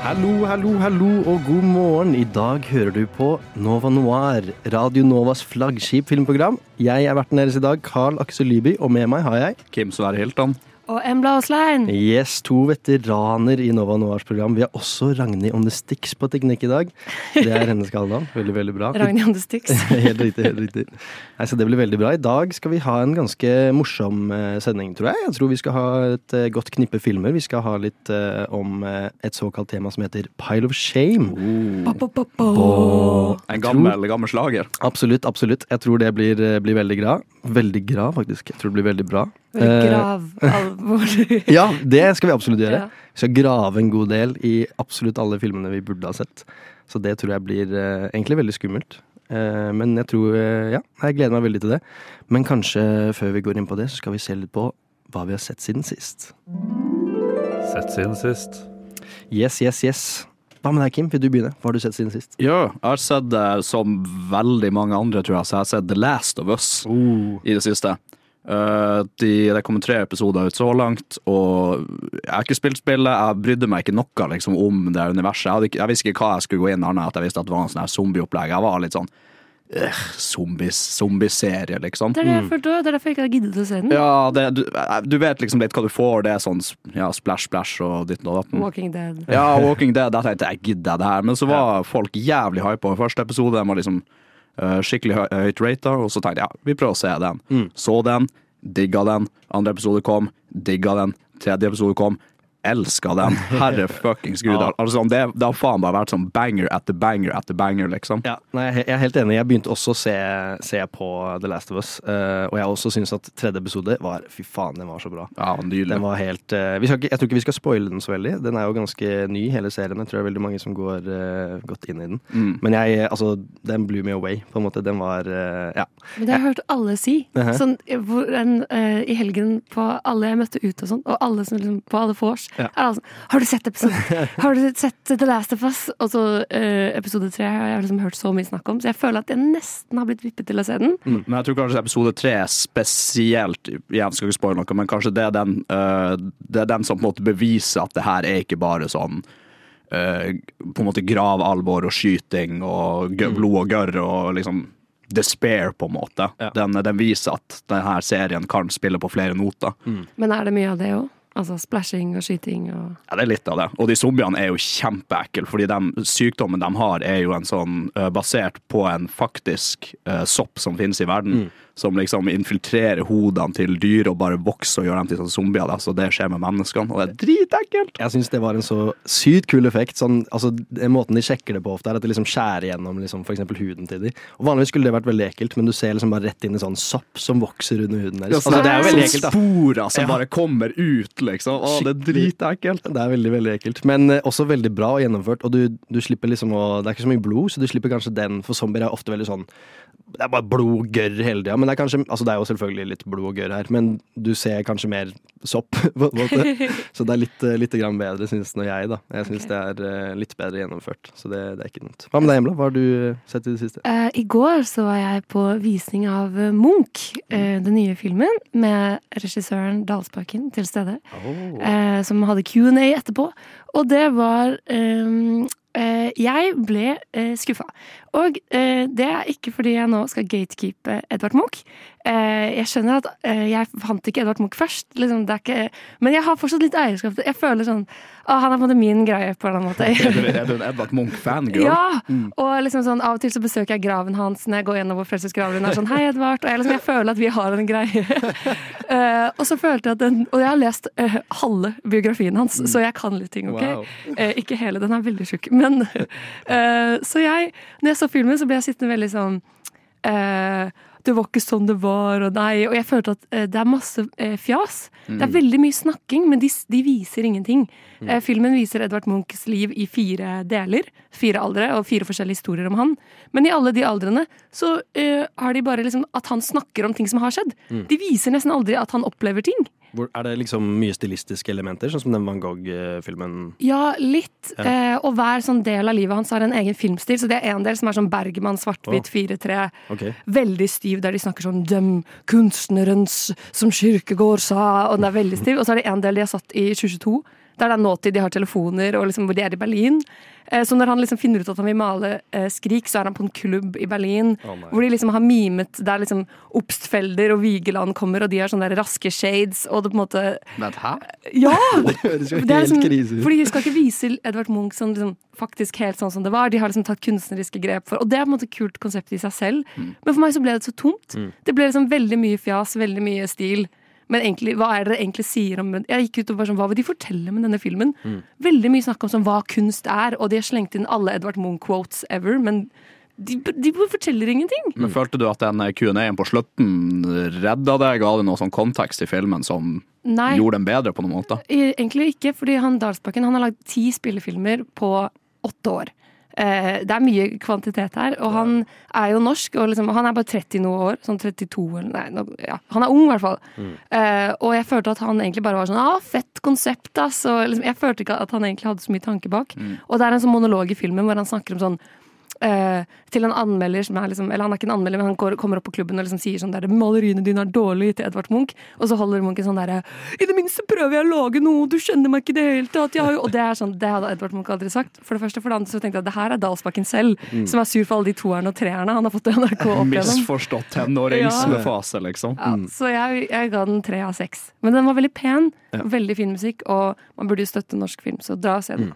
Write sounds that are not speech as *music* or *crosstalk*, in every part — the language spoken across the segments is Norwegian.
Hallo, hallo, hallo og god morgen. I dag hører du på Nova Noir, Radio Novas flaggskip filmprogram. Jeg er verten deres i dag, Carl Aksel Lyby, og med meg har jeg Kim Sverre Hilton. Og Embla Aaslein. Yes, to veteraner i Nova Noirs program. Vi har også Ragnhild on the Sticks på teknikk i dag. Det er hennes kallenavn. Veldig, veldig bra. Ragnhild on the Sticks. *laughs* helt riktig. helt riktig. Nei, så Det blir veldig bra. I dag skal vi ha en ganske morsom eh, sending, tror jeg. Jeg tror vi skal ha et eh, godt knippe filmer. Vi skal ha litt uh, om et såkalt tema som heter Pile of Shame. Oh. Ba, ba, ba, En gammel, gammel slager. Absolutt, absolutt. Jeg tror det blir, blir veldig bra. Veldig bra, faktisk. Jeg tror det blir veldig bra. Veldig Eh, gravalvor. Ja, det skal vi absolutt gjøre. Ja. Vi skal grave en god del i absolutt alle filmene vi burde ha sett. Så det tror jeg blir eh, egentlig veldig skummelt. Eh, men jeg tror eh, Ja, jeg gleder meg veldig til det. Men kanskje før vi går inn på det, så skal vi se litt på hva vi har sett siden sist. Sett siden sist. Yes, yes, yes. Hva med deg, Kim? Vil du begynne? Hva har du sett siden sist? Ja, jeg har sett det som veldig mange andre, tror jeg, så jeg har sett The Last of Us i det siste. Uh, de, det kommer tre episoder ut så langt, og jeg har ikke spilt spillet. Jeg brydde meg ikke noe liksom, om det universet. Jeg, hadde ikke, jeg visste ikke hva jeg skulle gå inn annet enn at jeg visste at det var en sånn zombieopplegg. Jeg var litt sånn øh, zombies, zombieserie, liksom. Det er, jeg derfor, det er derfor jeg ikke har giddet å se den. Ja, det, du, du vet liksom litt hva du får. Det er sånn ja, splash, splash og ditt og datt. Walking Dead. Ja, Walking Dead, Jeg tenkte jeg gidder det her. Men så var folk jævlig hype over første episode. De var liksom eh, skikkelig hø høyt rata, og så tenkte jeg ja, vi prøver å se den. Så den, digga den. Andre episode kom, digga den. Tredje episode kom, elska den. *laughs* Herre fuckings gud. Ja. Altså, det, det har faen bare vært sånn banger etter banger etter banger, liksom. Ja, nei, jeg er helt enig. Jeg begynte også å se, se på The Last of Us. Uh, og jeg også syns at tredje episode var Fy faen, den var så bra. Ja, nydelig. Den var helt uh, vi skal ikke, Jeg tror ikke vi skal spoile den så veldig. Den er jo ganske ny, hele serien. Jeg tror det er veldig mange som går uh, godt inn i den. Mm. Men jeg, altså, den blew me away, på en måte. Den var Ja. Men det har jeg hørt alle si. -huh. sånn, hvor en, I helgen på alle jeg møtte ut og sånn, og alle som liksom, på alle vors, Ja. sånn Har du sett episode *laughs* Har du sett The Last of Us? Og så uh, episode tre har jeg liksom hørt så mye snakk om, så jeg føler at jeg nesten har blitt vippet til å se den. Mm. Men jeg tror kanskje episode tre er spesielt Igjen skal ikke spoile noe, men kanskje det er den uh, Det er den som på en måte beviser at det her er ikke bare sånn uh, På en måte gravalvor og skyting og gø- blod og gørr og liksom despair, på en måte. Ja. Den, den viser at denne serien kan spille på flere noter. Men er det mye av det òg? Altså splashing og skyting og Ja, det er litt av det. Og de zombiene er jo kjempeekle, fordi de sykdommen de har, er jo en sånn øh, basert på en faktisk uh, sopp som finnes i verden. Som liksom infiltrerer hodene til dyr og bare vokser og gjør dem til sånne zombier. Da. Så det skjer med menneskene, og det er dritekkelt! Jeg syns det var en så sykt kul effekt. Sånn, altså, måten de sjekker det på ofte, er at de liksom skjærer gjennom liksom, eksempel huden til de. Og Vanligvis skulle det vært veldig ekkelt, men du ser liksom bare rett inn i sånn sopp som vokser under huden deres. Altså, det er jo veldig ekkelt, da. Sporer som Ja. bare kommer ut, liksom. Å, det er dritekkelt. Det er veldig veldig ekkelt, men eh, også veldig bra og gjennomført. Og du, du slipper liksom å Det er ikke så mye blod, så du slipper kanskje den, for zombier er ofte veldig sånn Det er bare blod og gørr hele tida. Men det er kanskje Altså det er jo selvfølgelig litt blod og gørr her, men du ser kanskje mer sopp, *laughs* på en måte. *laughs* Så det er litt, litt grann bedre, syns nå jeg, da. Jeg syns okay. det er eh, litt bedre gjennomført. Så det, det er ikke noe. Hva med deg, Emla? Hva har du eh, sett i det siste? Uh, I går så var jeg på visning av Munch, uh, den nye filmen, med regissøren Dalsbakken til stede. eh, som hadde Q&A etterpå. Og det var um, Jeg ble eh, skuffa. Og eh, det er ikke fordi jeg nå skal gatekeepe Edvard Munch. Eh, jeg skjønner at eh, jeg fant ikke Edvard Munch først, liksom, det er ikke, men jeg har fortsatt litt eierskap til Jeg føler sånn å, Han er på en måte min greie, på en eller annen måte. *laughs* Er du, er du en Edvard Munch-fangirl? Ja! Og liksom sånn, av og til så besøker jeg graven hans når jeg går gjennom vår frelses grav. Hun er sånn 'Hei, Edvard.' Og jeg, liksom, jeg føler at vi har en greie. *laughs* Eh, og så følte jeg at den Og jeg har lest eh, halve biografien hans, så jeg kan litt ting, OK? Wow. Eh, ikke hele, den er veldig tjukk. Men *laughs* eh, Så jeg, når jeg så filmen, så ble jeg sittende veldig sånn eh, det var ikke sånn det var, og nei. Og jeg følte at eh, det er masse eh, fjas. Det er veldig mye snakking, men de, de viser ingenting. Eh, filmen viser Edvard Munchs liv i fire deler. Fire aldre, og fire forskjellige historier om han. Men i alle de aldrene så eh, har de bare liksom at han snakker om ting som har skjedd. De viser nesten aldri at han opplever ting. Er det liksom mye stilistiske elementer, sånn som den Van Gogh-filmen? Ja, litt. Eh, og hver sånn del av livet hans har en egen filmstil. Så det er en del som er sånn Bergman, svart-hvitt, 4-3. Okay. Veldig stiv, der de snakker sånn 'dem kunstnerens som Kyrkegård sa', og den er veldig stiv. Og så er det en del de har satt i 2022, der det er nåtid, de har telefoner, og liksom hvor de er i Berlin. Eh, så når han liksom finner ut at han vil male eh, Skrik, så er han på en klubb i Berlin, oh, hvor de liksom har mimet der liksom Obstfelder og Vigeland kommer, og de har sånne der raske shades, og det på en måte Men hæ? Ja! *laughs* Det høres jo er helt liksom, krise ut. fordi de skal ikke vise Edvard Munch som liksom, faktisk helt sånn som det var. De har liksom tatt kunstneriske grep for Og det er på en måte et kult konsept i seg selv. Mm. Men for meg så ble det så tomt. Det ble liksom veldig mye fjas, veldig mye stil. Men egentlig, hva er det dere egentlig sier om Jeg gikk ut og bare sånn, Hva vil de fortelle med denne filmen? Mm. Veldig mye snakk om sånn, hva kunst er, og de har slengt inn alle Edvard Munch-quotes ever. Men de, de forteller ingenting. Men Følte du at den Q&A-en på slutten redda deg? Ga det noe sånn kontekst i filmen som Nei. gjorde den bedre på noen måte? Eh, Egentlig ikke, fordi han Dalsbakken han har lagd ti spillefilmer på åtte år. Eh, det er mye kvantitet her, og han er jo norsk, og liksom, han er bare 30 noe år. Sånn 32 eller nei, no, ja. Han er ung, i hvert fall. Eh, og jeg følte at han egentlig bare var sånn ah, fett konsept, ass. Og liksom, jeg følte ikke at han egentlig hadde så mye tanke bak. Og det er en sånn monolog i filmen hvor han snakker om sånn eh, til en anmelder som er liksom Eller han er ikke en anmelder, men han går, kommer opp på klubben og liksom sier sånn der 'Maleriene dine er dårlige' til Edvard Munch. Og så holder Munch en sånn derre 'I det minste prøver jeg å lage noe, du skjønner meg ikke i det hele tatt'. Og det er sånn, det hadde Edvard Munch aldri sagt. For det første. For det andre så tenkte jeg at det her er Dalsbakken selv, som er sur for alle de toerne og treerne han har fått i NRK opp igjennom. Misforstått tenåringsfase, *laughs* liksom. Ja, så jeg, jeg ga den tre av seks. Men den var veldig pen, veldig fin musikk, og man burde jo støtte norsk film, så dra og se den.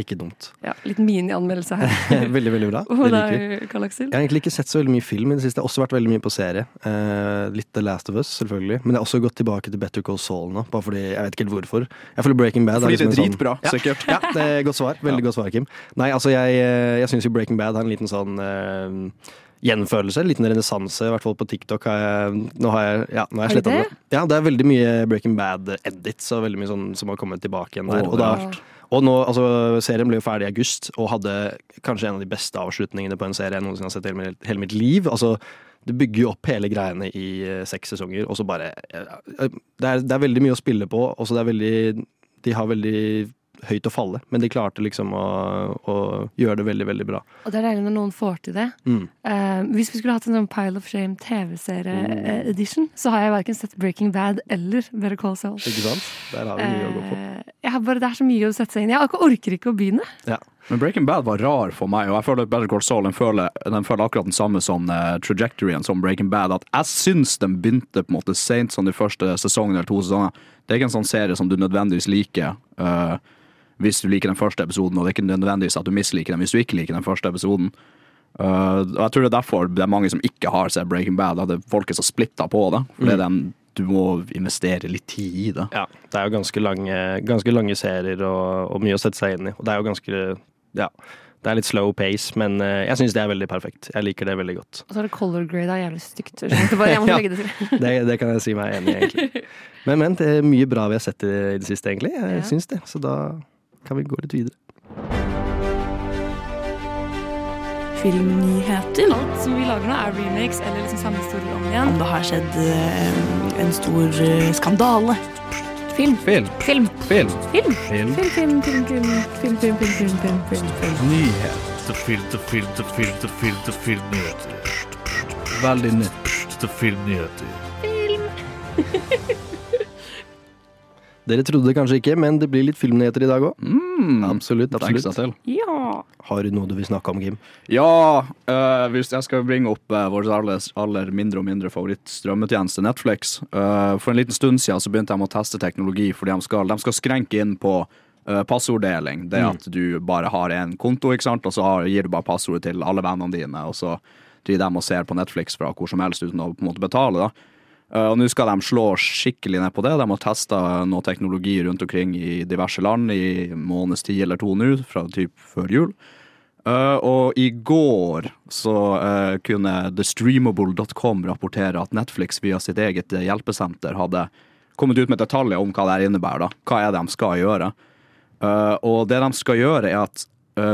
Ikke dumt. Ja, litt mini-anmeldelse her. *laughs* veldig, veldig bra. Det liker Aksel? Jeg har egentlig ikke sett så veldig mye film i det siste. Jeg har også vært veldig mye på serie. Eh, litt The Last of Us, selvfølgelig. Men jeg har også gått tilbake til Better Call Saul nå, bare fordi jeg vet ikke helt hvorfor. Jeg føler Breaking Bad Fordi det er liksom det er dritbra, sånn, sikkert. Ja, det er godt svar. Veldig godt svar, Kim. Nei, altså jeg, eh, jeg syns jo Breaking Bad har en liten sånn eh, gjenfølelse. En liten renessanse, i hvert fall på TikTok. Har jeg, nå har jeg, ja, nå har jeg sletta det? Ja, det er veldig mye Breaking Bad-edits og veldig mye sånn som har kommet tilbake igjen der. Oh, og, da. Og nå, altså, serien ble jo ferdig i august, og hadde kanskje en av de beste avslutningene på en serie jeg noensinne har sett i hele, mitt- liv. Altså, det bygger jo opp hele greiene i eh, seks sesonger, og så bare eh, det, er, det er veldig mye å spille på, og så det er veldig De har veldig høyt å falle, men de klarte liksom å, å gjøre det veldig, veldig bra. Og det er deilig når noen får til det. Mm. Uh, hvis vi skulle hatt en sånn Pile of Shame TV-serie-edition, så har jeg verken sett Breaking Bad eller Better Call Saul. Ikke sant? Der har vi mye å gå på. Eh, jeg har bare, det er så mye å sette seg inn i. Jeg orker- orker ikke å begynne. Ja. Men Breaking Bad var rar for meg, og jeg føler at Better Call Saul den føler, den føler akkurat den samme som eh, trajectoryen som Breaking Bad. At jeg syns den begynte på en måte seint som de første sesongene eller to sesonger. Det er ikke en sånn serie som du nødvendigvis liker eh, hvis du liker den første episoden, og det er ikke nødvendigvis at du misliker den hvis du ikke liker den første episoden. Uh, og jeg tror det er derfor det er mange som ikke har sett Breaking Bad, at det er folk er så splitta på det. Fordi det er den, du må investere litt tid i det. Ja, det er jo ganske lange, ganske lange serier og, og mye å sette seg inn i. Og det er jo ganske Ja. Det er litt slow pace, men eh, jeg syns det er veldig perfekt. Jeg liker det veldig godt. Og så er det color grade er jævlig stygt. Bare, Ja. legge det til. Det, det kan jeg si meg enig i, egentlig. Men, men det er mye bra vi har sett i, i det siste, egentlig. Jeg Ja. syns det. Så da kan vi gå litt videre. Filmnyheter. Alt som vi lager nå, er remakes eller liksom samme historie om igjen. Om det har skjedd eh, en stor eh, skandale. Film. Film. Film. Film. Film. Film. Film, film, film, film, film, film, film, film, film, film, film. Nyhet filter, filter, film film film til filmnyheter. Veldig nytt. Filmnyheter. filmnyheter. Dere trodde det kanskje ikke, men det blir litt filmnyheter i dag òg. Mm, Absolutt. absolutt. Ja. Har du noe du vil snakke om, Kim? Ja, uh, hvis jeg skal bringe opp uh, vår aller, aller mindre og mindre favorittstrømmetjeneste, Netflix. Uh, for en liten stund siden så begynte de å teste teknologi, fordi de skal, de skal skrenke inn på eh, passorddeling. Det at du bare har en konto, ikke sant, og så har, gir du bare passordet til alle vennene dine, og så driver de og ser på Netflix fra hvor som helst uten å på en måte betale. da. Eh, og nå skal de slå skikkelig ned på det. De har testa noe teknologi rundt omkring i diverse land i måneds tid eller to nå, fra typ før jul. Eh, og i går så eh, kunne thestreamable.com rapportere at Netflix via sitt eget hjelpesenter hadde kommet ut med detaljer om hva det innebærer. da. Hva er det de skal gjøre? Og det de skal gjøre, er at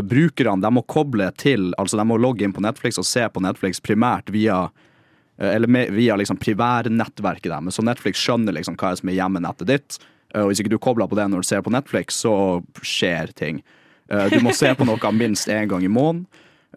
brukerne de må koble til Altså de må logge inn på Netflix og se på Netflix primært via eh, eller med, via liksom primærnettverket deres. Så Netflix skjønner liksom hva som er hjemmenettet ditt. Eh, Og hvis ikke du kobler på det når du ser på Netflix, så skjer ting. Eh, Du må se på noe *laughs* minst én gang i måneden.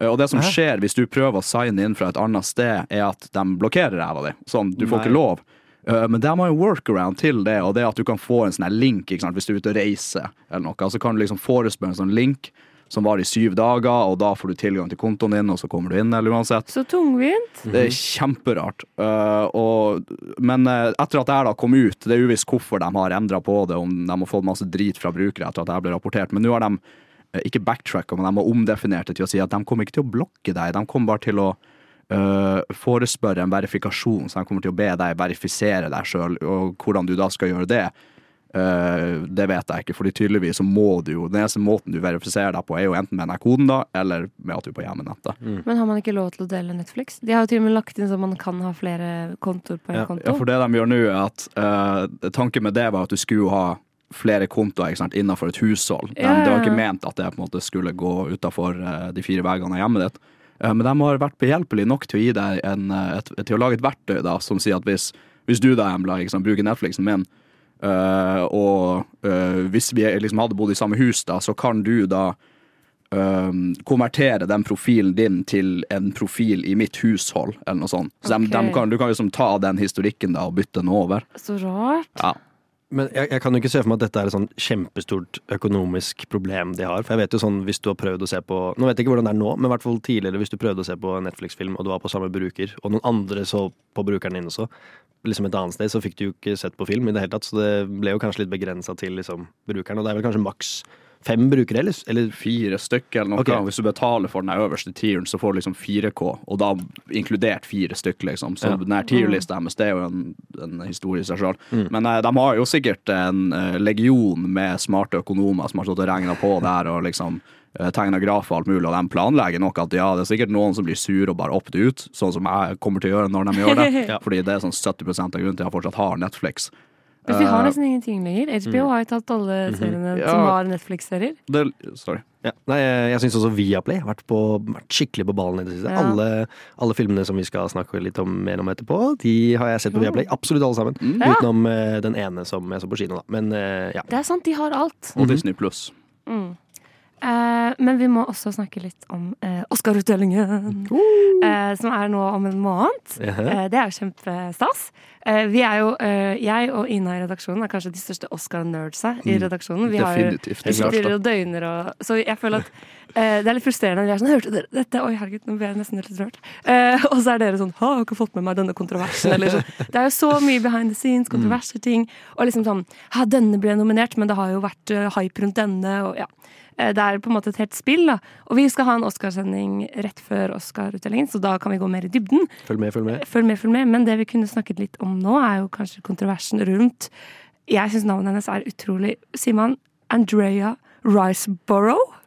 Eh, Og det som skjer hvis du prøver å signe inn fra et annet sted, er at de blokkerer ræva di. Sånn, du får Nei. ikke lov. Eh, Men de har jo workaround til det, og det er at du kan få en sånn link hvis du er ute og reiser. eller noe, Så kan du liksom forespørre en sånn link som varer i syv dager, og da får du tilgang til kontoen din, og så kommer du inn, eller uansett. Så tungvint. Det er kjemperart. Uh, og, men uh, etter at det her da kom ut, det er uvisst hvorfor de har endra på det, om de har fått masse drit fra brukere etter at det her ble rapportert, men nå har de uh, ikke backtracka, men de har omdefinert det til å si at de kommer ikke til å blokke deg, de kommer bare til å forespørre en verifikasjon, så de kommer til å be deg verifisere deg sjøl, og hvordan du da skal gjøre det. Uh, det vet jeg ikke, fordi tydeligvis så må du jo Den eneste måten du verifiserer deg på, er jo enten med den koden, da, eller med at du er på hjemmenettet. Men har man ikke lov til å dele Netflix? De har jo til og med lagt inn så man kan ha flere kontoer på en konto. Ja, for det de gjør nå, er at uh, tanken med det var at du skulle ha flere kontoer sant, innenfor et hushold. De, Ja, ja, Det var ikke ment at det på en måte skulle gå utafor uh, de fire veggene av hjemmet ditt. Uh, men de har vært behjelpelige nok til å gi deg en, uh, et, til å lage et verktøy da, som sier at hvis, hvis du da Embla, sant, bruker Netflixen min, uh, og uh, hvis vi liksom hadde bodd i samme hus, da, så kan du da uh, konvertere den profilen din til en profil i mitt hushold, eller noe sånt. Så de, de kan, du kan liksom ta den historikken da og bytte den over. Så rart. Ja. Men jeg, jeg kan jo ikke se for meg at dette er et sånn kjempestort økonomisk problem de har. For jeg vet jo sånn, hvis du har prøvd å se på Nå vet jeg ikke hvordan det er nå, men i hvert fall tidligere hvis du prøvde å se på en Netflix-film, og du var på samme bruker, og noen andre så på brukeren din også, liksom et annet sted, så fikk du jo ikke sett på film i det hele tatt. Så det ble jo kanskje litt begrensa til liksom brukeren, og det er vel kanskje maks fem brukere, eller? eller Fire stykker eller noe. Okay. Hvis du betaler for den øverste tieren, så får du liksom 4K, og da inkludert fire stykker, liksom. Så Ja. den her tierlista deres, det er jo en, en historie i seg sjøl. Mm. Men eh, de har jo sikkert en eh, legion med smarte økonomer som har stått og regna på der og liksom tegna graf og alt mulig, og de planlegger nok at ja, det er sikkert noen som blir sur og bare opter ut, sånn som jeg kommer til å gjøre når de gjør det. *laughs* Ja. Fordi det er sånn 70% av grunnen til at jeg fortsatt har Netflix. Men vi har Eh, nesten ingenting lenger. HBO har jo tatt alle seriene Ja. som har Netflix-serier. sorry. Ja. Nei, jeg, syns også Viaplay har vært, på, vært skikkelig på ballen i det siste. Ja. Alle, alle filmene som vi skal snakke litt om, mer om etterpå, de har jeg sett på Viaplay. Absolutt alle sammen. Mm. Utenom eh, den ene som jeg så på kino, da. Men eh, ja. Det er sant, de har alt. Og Disney Pluss. Mm. Eh, men vi må også snakke litt om eh, Oscar-utdelingen, eh, som er nå om en måned. Jaha. Eh, det er jo kjempestas. Eh, vi er jo, eh, jeg og Ina i redaksjonen er kanskje de største Oscar-nerdsa i Mm. redaksjonen. Vi har jo Definitivt. sitter og døgner og Så jeg føler at det er litt frustrerende vi er sånn Hørte dere dette? Oi, herregud, nå ble jeg nesten litt rørt. Og så er dere sånn Ha, jeg har ikke fått med meg denne kontroversen. Eller sånn. Det er jo så mye behind the scenes, kontroverser, ting. Og liksom sånn Ha, denne ble nominert, men det har jo vært hype rundt denne, og ja. Eh, Det er på en måte et helt spill, da. Og vi skal ha en Oscarsending rett før Oscar-utdelingen, så da kan vi gå mer i dybden. Følg med, følg med. Følg med, følg med. Men det vi kunne snakket litt om nå, er jo kanskje kontroversen rundt Jeg syns navnet hennes er utrolig Sier man Andrea Riceborough?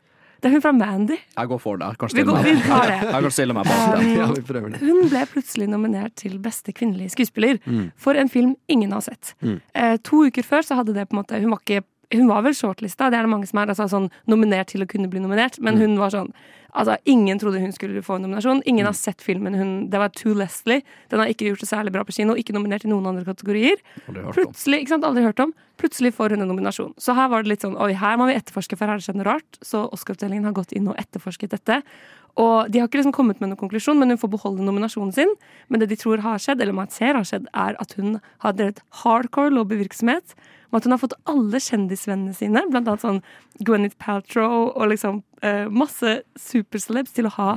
Det er hun fra Mandy. Jeg går for det. Jeg kan Vi stille går- meg, vi tar det. *laughs* jeg kan stille meg bak det. Ja, vi prøver det. Hun ble plutselig nominert til beste kvinnelige skuespiller Mm. for en film ingen har sett. Mm. Eh, to uker før så hadde det på en måte Hun var, ikke, hun var vel shortlista, det er det mange som er. Altså sånn nominert til å kunne bli nominert, men Mm. hun var sånn Altså, Ingen trodde hun skulle få en nominasjon. Ingen har sett filmen. Hun, det var To Leslie. Den har ikke gjort det særlig bra på kino. Ikke nominert i noen andre kategorier. Plutselig, ikke sant, aldri hørt om. Plutselig får hun en nominasjon. Så her var det litt sånn oi, her må vi etterforske, for her har det skjedd noe rart. Så Oscar-utdelingen har gått inn og etterforsket dette. Og de har ikke liksom kommet med noen konklusjon, men hun får beholde nominasjonen sin. Men det de tror har skjedd, eller man ser har skjedd, er at hun har drevet hardcore lobbyvirksomhet. Om at hun har fått alle kjendisvennene sine, blant annet sånn Gwyneth Paltrow og liksom eh, masse supercelebs, til å ha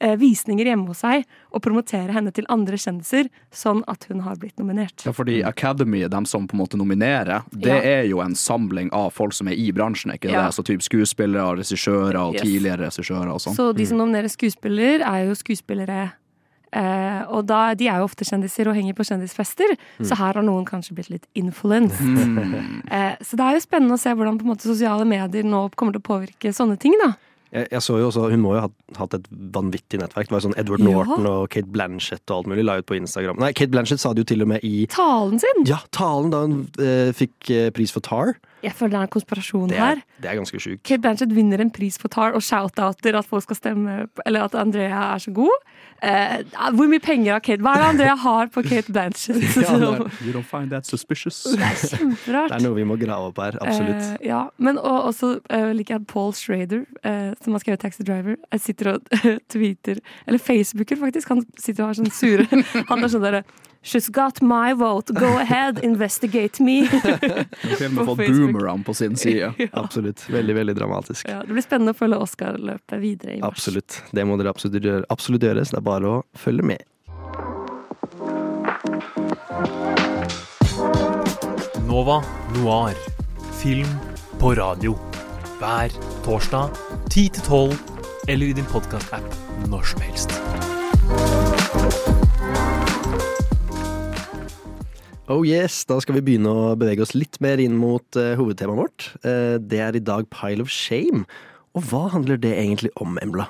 eh, visninger hjemme hos seg og promotere henne til andre kjendiser, sånn at hun har blitt nominert. Ja, fordi Academy, dem som på en måte nominerer, det Ja. er jo en samling av folk som er i bransjen, ikke Ja. det? Så typ skuespillere, regissører og Yes. tidligere regissører og sånn. Så de som nominerer skuespiller, er jo skuespillere. Eh, og da, de er jo ofte kjendiser og henger på kjendisfester, så her har noen kanskje blitt litt influenced. Mm. Eh, så det er jo spennende å se hvordan på en måte sosiale medier nå kommer til å påvirke sånne ting. da. Jeg, jeg så jo også, Hun må jo ha hatt et vanvittig nettverk. Det var jo sånn Edward Ja. Norton og Kate Blanchett og alt mulig la ut på Instagram. Nei, Kate Blanchett sa det jo til og med i Talen sin! Ja, talen da hun eh, fikk pris for Tar. Jeg føler det er en konspirasjon Det her. er, det er ganske sjukt. Kate Blanchett vinner en pris for Tar og shout-outer at folk skal stemme Eller at Andrea er så god. Eh, hvor mye penger har Kate? Hva er det Andrea har på Kate Blanchett? *laughs* Ja, er- *laughs* You don't find that suspicious? det er kjemperart. Det er noe vi må grave opp her. Absolutt. Eh, ja, men og, også eh, liker jeg Paul Schrader, eh, som har skrevet Taxi Driver, jeg sitter og *laughs* tweeter Eller Facebooker, faktisk. Han sitter og har sånn sure Han er sånn derre She's got my vote. Go ahead, investigate me. Til og med fått boomerang på sin side. *laughs* Absolutt. Veldig, veldig dramatisk. Ja, det blir spennende å følge Oscar-løpet videre i mars. Absolutt. Det må dere absolutt gjøre. Absolutt gjøre, så det er bare å følge med. Nova Noir. Film på radio. Hver torsdag 10 til 12, eller i din podkast-app når som helst. Oh yes, Da skal vi begynne å bevege oss litt mer inn mot uh, hovedtemaet vårt. Uh, det er i dag Pile of Shame. Og hva handler det egentlig om, Embla?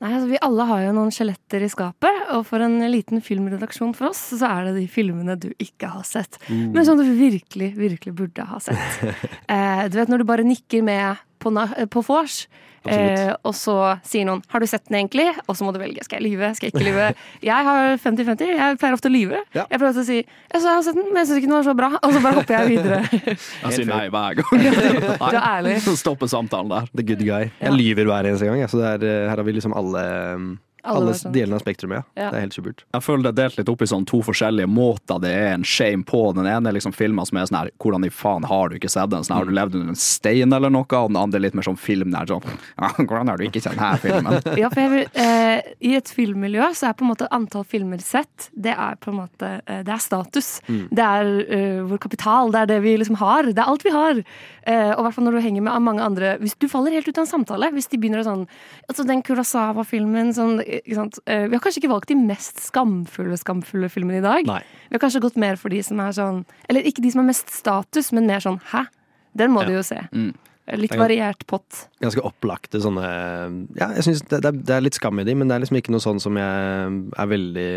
Nei, altså, Vi alle har jo noen skjeletter i skapet, og for en liten filmredaksjon for oss, så er det de filmene du ikke har sett. Men som du virkelig, virkelig burde ha sett. uh, *laughs* du vet når du bare nikker med på, på vors. Eh, og så sier noen 'har du sett den egentlig?' Og så må du velge. Skal jeg lyve? Skal jeg ikke lyve? *laughs* Jeg har 50-50. Jeg pleier ofte å lyve. Ja. Jeg prøver å si 'jeg har sett den, men jeg syns ikke den var så bra', og så bare hopper jeg videre. *laughs* Jeg sier nei hver gang. *laughs* Du er ærlig. Så stopper samtalen der. The good guy. Jeg lyver hver eneste gang. Så det er, eh, her har vi liksom alle, um, Alle alle delene av spektrumet. Ja. Ja. Det er helt supert. Jeg føler det er delt litt opp i sånn to forskjellige måter det er en shame på. Den ene er liksom filmer som er sånn her Hvordan i faen har du ikke sett den? Sånn, har du levd under en stein eller noe? Og den andre er litt mer sånn film der sånn *laughs* ja, Hvordan har du ikke sett denne filmen? *laughs* Ja, for jeg vil, eh, I et filmmiljø så er på en måte antall filmer sett Det er på en måte eh, Det er status. Det er uh, vår kapital. Det er det vi liksom har. Det er alt vi har. Eh, og i hvert fall når du henger med mange andre Hvis du faller helt ut av en samtale, hvis de begynner å sånn Altså den Kurosawa-filmen sånn, Vi har kanskje ikke valgt de mest skamfulle skamfulle filmene i dag. Nei. Vi har kanskje gått mer for de som er sånn Eller ikke de som er mest status, men mer sånn hæ? Den må du jo se. Litt variert pott. Ganske opplagte sånne Ja, jeg synes det, det, er, litt skam i de, men det er liksom ikke noe sånn som jeg er veldig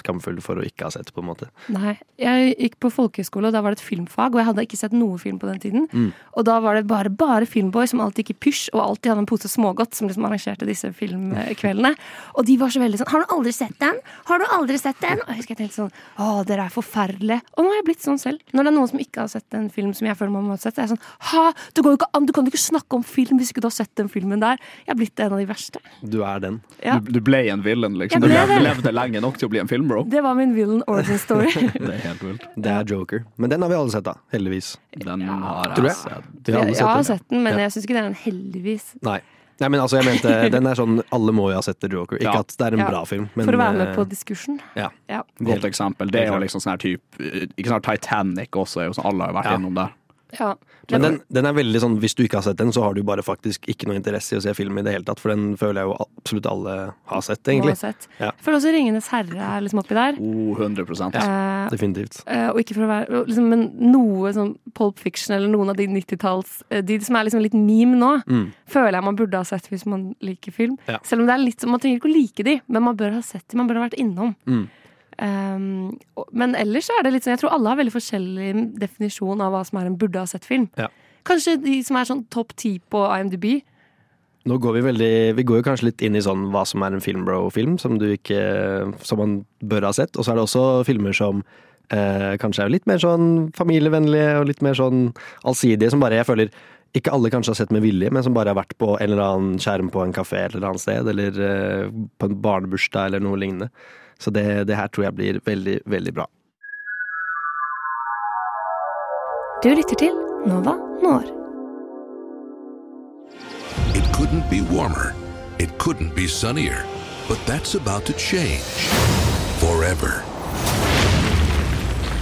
skamfull for å ikke ha sett, på en måte. Nei. Jeg gikk på folkehøyskole, og da var det et filmfag, og jeg hadde ikke sett noe film på den tiden. Mm. Og da var det bare, bare Filmboy som alltid gikk i pysj, og alltid hadde en pose smågodt som liksom arrangerte disse filmkveldene. *laughs* Og de var så veldig sånn Har du aldri sett den? Har du aldri sett den? Og jeg husker jeg tenkte sånn Å, dere er forferdelige. Og nå har jeg blitt sånn selv. Når det er noen som ikke har sett en film som jeg føler man må ha sett, er jeg sånn Ha! Det går jo ikke an! Du kan ikke snakke om film hvis ikke du har sett den filmen der. Jeg er blitt en av de verste. Du er den. Ja. Du, du ble en villain, liksom. Du levde, levde lenge nok til å bli en filmbro. Det var min villain origin story. *laughs* Det er helt vilt. Det er Joker. Men den har vi alle sett, da. Heldigvis. Den har jeg jeg. sett. Jeg, har jeg har sett den, men Ja. jeg syns ikke det er en heldigvis. Nei. Nei, men altså, jeg mente *laughs* Den er sånn Alle må jo ha sett The Joker. Ikke Ja. at det er en Ja. bra film, men For å være med eh, på diskursen. Ja. Ja. Godt eksempel. Det er jo liksom sånn her type Ikke sånn Titanic også, er jo sånn alle har vært Ja. innom der. Ja. Men den, den er veldig sånn, hvis du ikke har sett den, så har du bare faktisk ikke noe interesse i å se film i det hele tatt, for den føler jeg jo absolutt alle har sett, egentlig. Uansett. Ja. Jeg føler også 'Ringenes herre' er liksom oppi der. Oh, 100 Eh, Definitivt. eh, og ikke for å være liksom, Men noe sånn Pulp Fiction eller noen av de 90-talls eh, De som er liksom litt meme nå, Mm. føler jeg man burde ha sett hvis man liker film. Ja. Selv om det er litt sånn, man trenger ikke å like de, men man bør ha sett de, man bør ha vært innom. Mm. Um, men ellers er det litt sånn Jeg tror alle har veldig forskjellig definisjon av hva som er en burde ha sett-film. Ja. Kanskje de som er sånn topp ti på IMDb. Nå går vi veldig Vi går jo kanskje litt inn i sånn hva som er en filmbro-film, som du ikke Som man bør ha sett. Og så er det også filmer som eh, kanskje er litt mer sånn familievennlige og litt mer sånn allsidige, som bare jeg føler ikke alle kanskje har sett med vilje, men som bare har vært på en eller annen skjerm på en kafé et eller annet sted, eller eh, på en barnebursdag eller noe lignende. Så det, det her tror jeg blir veldig, veldig bra. Du lytter til Nova Når. It couldn't be warmer. It couldn't be sunnier. But that's about to change. Forever.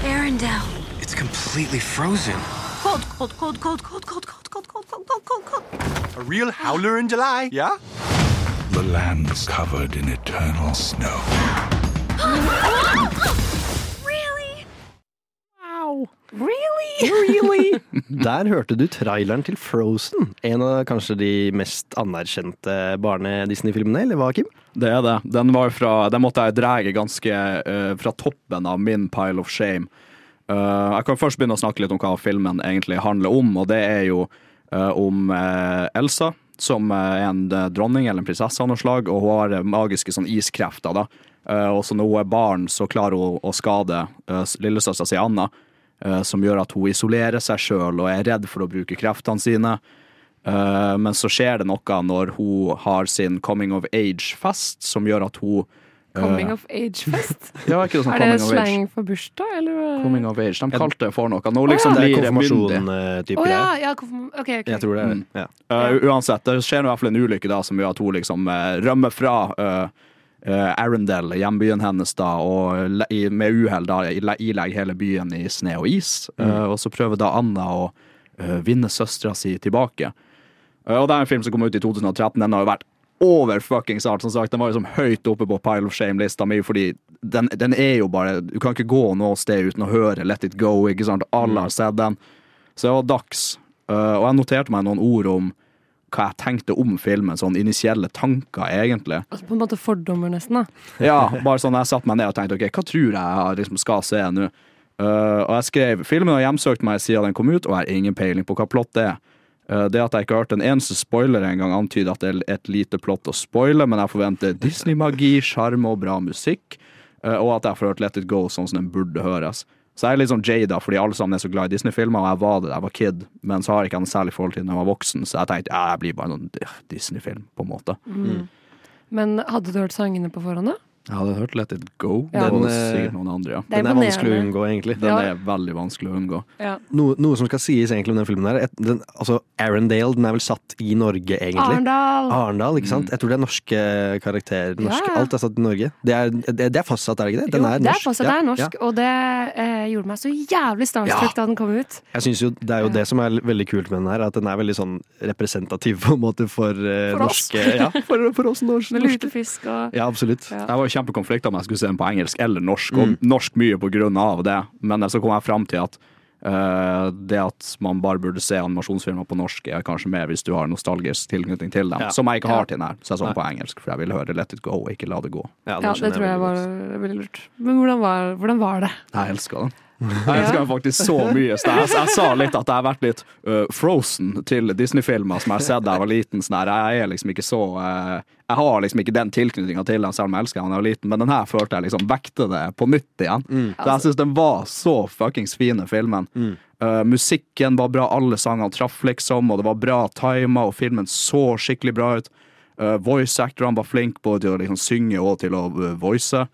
Arendelle. It's completely frozen. Cold, cold, cold, cold, cold, cold, cold, cold, cold, cold, cold, cold, cold. A real howler in July, yeah? The land's covered in eternal snow. Really? Wow. Really? *laughs* Der hørte du traileren til Frozen. En av kanskje de mest anerkjente barne-Disney-filmene, eller hva, Kim? Det er det. Den, var fra, den måtte jeg dreie ganske uh, fra toppen av min pile of shame. Uh, jeg kan først begynne å snakke litt om hva filmen egentlig handler om, og det er jo uh, om Elsa, som er en eh, dronning eller en prinsesse av noe slag, og hun har eh, magiske sånn iskrefter. da. Eh, og så når hun er barn, så klarer hun å skade lillesøstera si Anna, eh, som gjør at hun isolerer seg sjøl og er redd for å bruke kreftene sine. Eh, men så skjer det noe når hun har sin coming of age-fest, som gjør at hun eh, Coming of age-fest? *laughs* Ja, er det sånn er det slang for bursdag, eller? Coming of age. De kalte det for noe. Nå liksom ja. blir Det myndig. eh, Å ja, ja, konfirm- ok, ok. Jeg tror det Mm. Ja. Uh, uansett, det skjer i hvert fall en ulykke da som gjør at hun liksom uh, rømmer fra uh, uh, Arendelle, hjembyen hennes, da, og le- i, med uhell ilegger hele byen i sne og is. Uh, og så prøver da Anna å uh, vinne søstera si tilbake. Uh, og det er en film som kom ut i 2013. Den har jo vært over fuckings art. Som sagt, den var liksom høyt oppe på Pile of Shame-lista mi, fordi den, den er jo bare Du kan ikke gå noe sted uten å høre Let It Go. ikke sant? Alle har sett den. Så det var dags. Uh, og jeg noterte meg noen ord om hva jeg tenkte om filmen. Sånn initielle tanker, egentlig. Altså på en måte fordommer, nesten. da. *laughs* Ja, bare sånn jeg satte meg ned og tenkte ok, hva tror jeg jeg liksom skal se nå? Uh, og jeg skrev filmen har hjemsøkt meg siden den kom ut, og jeg har ingen peiling på hva plott det er. Uh, det at jeg ikke har hørt en eneste spoiler engang, antyder at det er et lite plott å spoile, men jeg forventer Disney-magi, sjarm og bra musikk, uh, og at jeg får hørt Let It Go sånn som den burde høres. Så jeg er litt sånn Jada, fordi alle sammen er så glad i Disney-filmer, og jeg var det da jeg var kid, men så har jeg ikke noe særlig forhold til da jeg var voksen, så jeg tenkte ja, jeg blir bare en sånn Disney-film, på en måte. Mm. Men hadde du hørt sangene på forhånd, da? Jeg hadde hørt Let It Go. Ja. Den, eh, sikkert noen andre, ja. Det Den er vanskelig å unngå, egentlig. Den Ja. er veldig vanskelig å unngå. Ja. Noe, noe som skal sies egentlig om den filmen her et, den, Altså, Arendale, den er vel satt i Norge, egentlig? Arendal! Arendal, ikke sant? Jeg tror det er norske karakterer. Norske, Ja, ja. Alt er satt i Norge. Det er, det, det er fastsatt, er det ikke det? Den jo, er det er fastsatt, det er Ja, norsk, og det eh, gjorde meg så jævlig starstruck Ja. da den kom ut. Jeg synes jo Det er jo det som er veldig kult med den her, at den er veldig sånn representativ på en måte for, eh, For oss. norske Ja, *laughs* for, for oss norske. Med lutefisk og Ja, absolutt. Ja. Jeg var kjempekonflikt om jeg skulle se den på engelsk eller norsk, og Mm. norsk mye på grunn av det, men så kom jeg fram til at uh, det at man bare burde se animasjonsfilmer på norsk, er kanskje mer hvis du har nostalgisk tilknytning til dem, Ja. som jeg ikke Ja. har til den her. Så jeg så den på engelsk, for jeg ville høre Let It Go ikke La det gå. Ja, det, Ja, det tror jeg var veldig lurt. Men hvordan var, hvordan var det? Jeg elsker den. Jeg elsker den faktisk så mye. Så jeg, jeg sa litt at jeg har vært litt uh, frozen til Disney-filmer som jeg har sett da jeg var liten. Sånn jeg er liksom ikke så uh, Jeg har liksom ikke den tilknytninga til den, selv om jeg elsker den da jeg var liten, men den her følte jeg liksom vekte det på nytt igjen. Mm. Så jeg syns den var så fuckings fin, filmen. filmen. Uh, musikken var bra, alle sangene traff, liksom, og det var bra tima, og filmen så skikkelig bra ut. Uh, voice actorene var flinke både til å liksom synge og til å voice.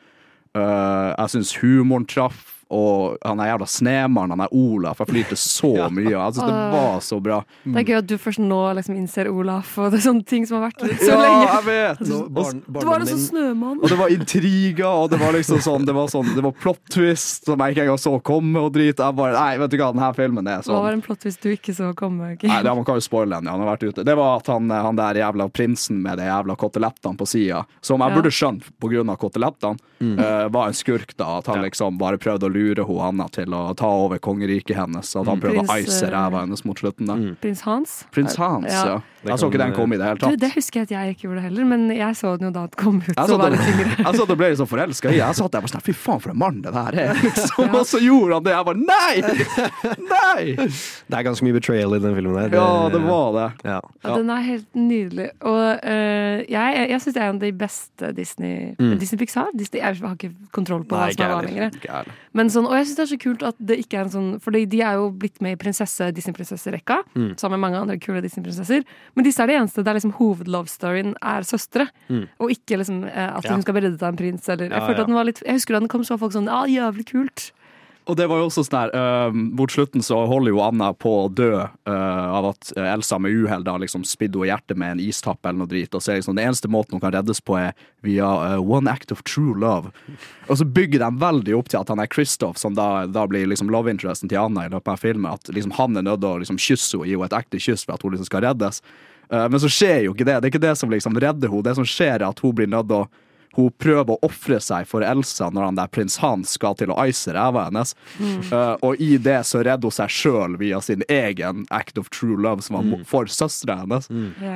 Jeg syns humoren traff, og han er jævla snemannen, han er Olaf. Jeg flyter så *laughs* mye. Jeg syns det var så bra. Det er gøy at du først nå liksom innser Olaf og det er sånne ting som har vært så Ja, lenge. jeg vet! Nå, *laughs* Og, barn, det var en sånn snømann. og det var intriger, og det var liksom sånn Det var, sånn, det var plot twist som jeg ikke engang så komme, og drit. Jeg bare Nei, vet du hva, denne filmen er Hva sånn var en plot twist du ikke så komme? Okay. Nei, det, Man kan jo spoile den. ja, Han har vært ute. Det var at han, han der jævla prinsen med de jævla kotelettene på sida, som jeg Ja. burde skjønt på grunn av kotelettene, eh, var en skurk. da At han liksom bare prøvde å lure hun Anna til å ta over kongeriket hennes. At han prøvde å Prins, ice eh, ræva hennes mot slutten. da Prins Hans? Prins Hans, ja. Det Jeg så ikke den komme i det hele Du, det husker jeg at jeg ikke gjorde heller, men jeg så den jo da den kom ut. Jeg Så var det tyngre. *laughs* jeg satt og ble liksom forelska i Jeg satt der og var sånn Fy faen, for en mann det der er! *laughs* Liksom. Og så gjorde han det. Jeg bare Nei! Nei! Det er ganske mye betrayal i den filmen der Ja, det var det. Ja. Ja, den er helt nydelig. Og uh, jeg, jeg syns det er en av de beste Disney Mm. Disney Pixar. Disney, jeg har ikke kontroll på Nei, hva som er hva lenger. Men sånn, og jeg syns det er så kult at det ikke er en sånn For de er jo blitt med i prinsesse Disney-prinsesserekka, Mm. sammen med mange andre kule Disney-prinsesser. Men disse er det eneste der liksom hovedlove-storyen er søstre. Mm. Og ikke liksom at at Ja. hun skal bli reddet av en prins. Eller, jeg, Ja, følte ja. at den var litt, jeg husker da den kom, så var folk sånn Ja, jævlig kult. Og det var jo også sånn der, uh, Mot slutten så holder jo Anna på å dø uh, av at eh, Elsa med uhell da liksom spidde henne i hjertet med en istapp eller noe drit. Og så er liksom Den eneste måten hun kan reddes på, er via uh, one act of true love. Og så bygger de veldig opp til at han er Kristoff, som da, da blir liksom love interesten til Anna i løpet av filmen. At liksom han er nødt til å liksom kysse henne, gi henne et ekte kyss for at hun liksom skal reddes. Eh, men så skjer jo ikke det. Det er ikke det som liksom redder henne. Det som skjer, er at hun blir nødt til å hun prøver å ofre seg for Elsa når han der prins Hans skal til å ice ræva hennes. Mm. Uh, og i det så redder hun seg sjøl via sin egen act of true love, som var for søstera hennes. Mm. Det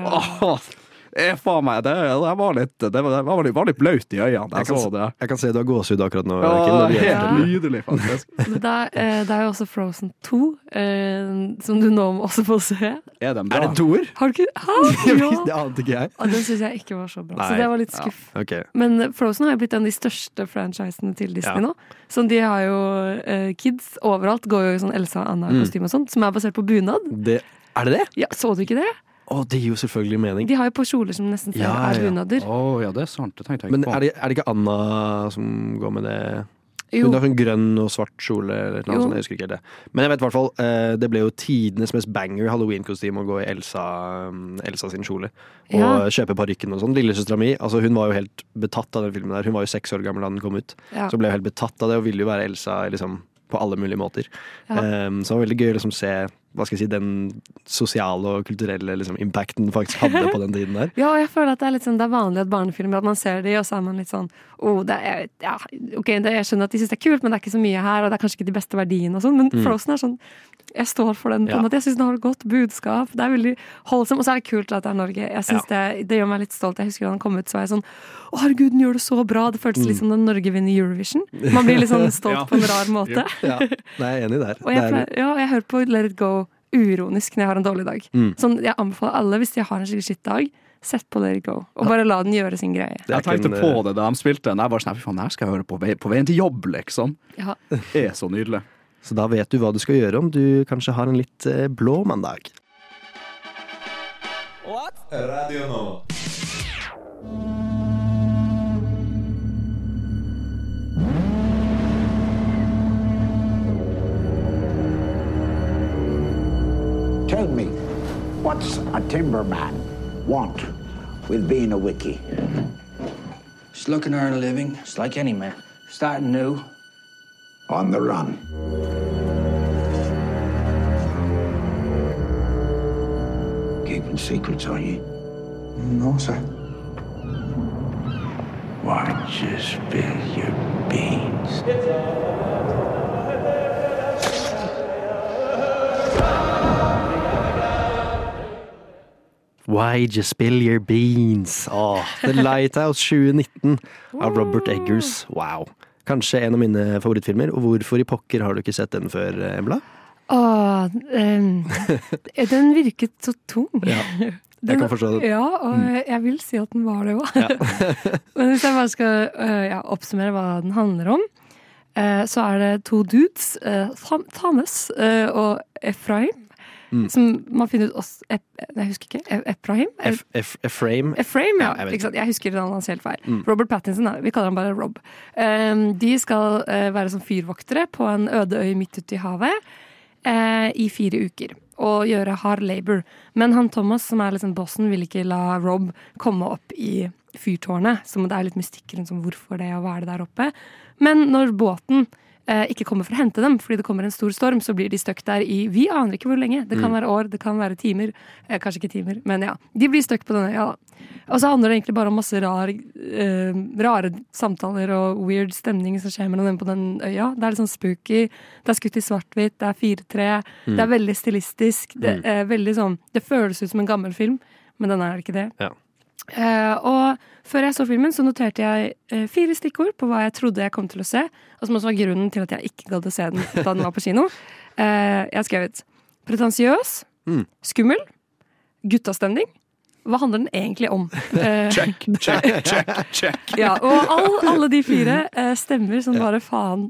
er faen meg Det, det var litt Det var, det var litt, var litt blaut i øynene. Jeg Jeg kan, det. jeg kan se du har gåsehud akkurat nå. Ja, Kim, helt ja. nydelig, faktisk. Det er, det er jo også Frozen 2, eh, som du nå også få se. Er den Er det bra? toer? Har du ikke? *laughs* Ja! Det ante ikke jeg. Og den syns jeg ikke var så bra, Nei. så det var litt Ja, skuff. Men Frozen har jo blitt en av de største franchisene til Disney Ja. nå. Så de har jo eh, kids overalt, går jo i sånn Elsa og Mm. Og sånt, som er basert på bunad. Det, er det det? Ja, Så du ikke det? Å, det gir jo selvfølgelig mening. De har jo på kjoler som nesten Ja, er ja. bunader. Å ja, det er sant. Det tenkte jeg Men på. er det, er det ikke Anna som går med det Jo. Hun har sånn grønn og svart kjole eller noe Jo. sånt. Jeg husker ikke helt det. Men jeg vet i hvert fall, eh, det ble jo tidenes mest banger halloween-kostyme å gå i Elsa, um, Elsa sin kjole. Og Ja. kjøpe parykken og sånn. Lillesøstera mi altså hun var jo helt betatt av den filmen der. Hun var jo seks år gammel da den kom ut. Ja. Så ble hun helt betatt av det og ville jo være Elsa liksom, på alle mulige måter. Ja. Um, så det var veldig gøy å liksom se hva skal jeg si, den sosiale og kulturelle liksom, impacten faktisk hadde på den tiden der. *laughs* Ja, og jeg føler at det er litt sånn, det er vanlig at barnefilmer at man ser de, og så er man litt sånn oh, det er, ja, ok, det, Jeg skjønner at de syns det er kult, men det er ikke så mye her, og det er kanskje ikke de beste verdiene og sånn, men Mm. Frozen er sånn Jeg står for den. på en Ja. måte, Jeg syns den har et godt budskap. Det er veldig holdsom, og så er det kult at det er Norge. Jeg synes det, det gjør meg litt stolt. Jeg husker da den kom ut, så var jeg sånn Å, herregud, den gjør det så bra! Det føltes litt som da Norge vinner Eurovision. Man blir litt sånn *laughs* stolt Ja. på en rar måte. Ja, nei, jeg er enig der. Og jeg, pleier, ja, jeg hører på Let it go uironisk når jeg har en dårlig dag. Mm. Sånn, jeg anbefaler alle, hvis de har en skikkelig skitt dag, sett på Let it go. Og bare la den gjøre sin greie. Jeg tenkte på det da de spilte den. Jeg var sånn, faen, her skal jeg høre på, vei, på veien til jobb, liksom. Ja. *laughs* Det er så nydelig. Så da vet du hva du skal gjøre om du kanskje har en litt eh, blå mandag. Radio Nova. Tell me, what's a timberman want with being a wiki? Just looking to earn a living, just like any man. Starting new. On the run. Keeping secrets, are you? No, sir. Why don't you spill your beans? Why you spill your beans? Åh, The Lighthouse 2019 av Robert Eggers. Wow. Kanskje en av mine favorittfilmer. Og hvorfor i pokker har du ikke sett den før, Embla? Åh, um, *laughs* den virket så tung. Ja, jeg kan forstå det. Ja, og Mm. jeg vil si at den var det òg. *laughs* Men hvis jeg bare skal øh, ja, oppsummere hva den handler om, eh, så er det to dudes, eh, Thomas eh, og Efraim, Mm. som man finner ut også Ep, Jeg husker ikke. E- Ephraim? F- F- Efraim. Efraim, ja. Ja, jeg? Jeg husker navnet hans helt feil. Mm. Robert Pattinson, vi kaller ham bare Rob. Um, de skal uh, være som fyrvoktere på en øde øy midt ute i havet uh, i fire uker. Og gjøre hard labor. Men han Thomas, som er liksom bossen, vil ikke la Rob komme opp i fyrtårnet. Så det er litt mystikk rundt hvorfor det, og hva er det der oppe. Men når båten ikke kommer for å hente dem fordi det kommer en stor storm, så blir de stuck der i Vi aner ikke hvor lenge. Det kan Mm. være år, det kan være timer. Eh, kanskje ikke timer, men ja. De blir stuck på denne øya. da. Og så handler det egentlig bare om masse rar, eh, rare samtaler og weird stemning som skjer mellom dem på den øya. Det er litt sånn spooky. Det er skutt i svart-hvitt, det er 4-3. Mm. Det er veldig stilistisk. Det, Mm. er veldig sånn, det føles ut som en gammel film, men den er ikke det. Ja. Eh, og før jeg så filmen, så noterte jeg eh, fire stikkord på hva jeg trodde jeg kom til å se, og som også var grunnen til at jeg ikke gadd å se den da den var på kino. Eh, jeg har skrevet pretensiøs, Mm. skummel, guttastemning. Hva handler den egentlig om? *laughs* Check, check, *laughs* check, check. ja, og all, alle de fire stemmer som bare faen.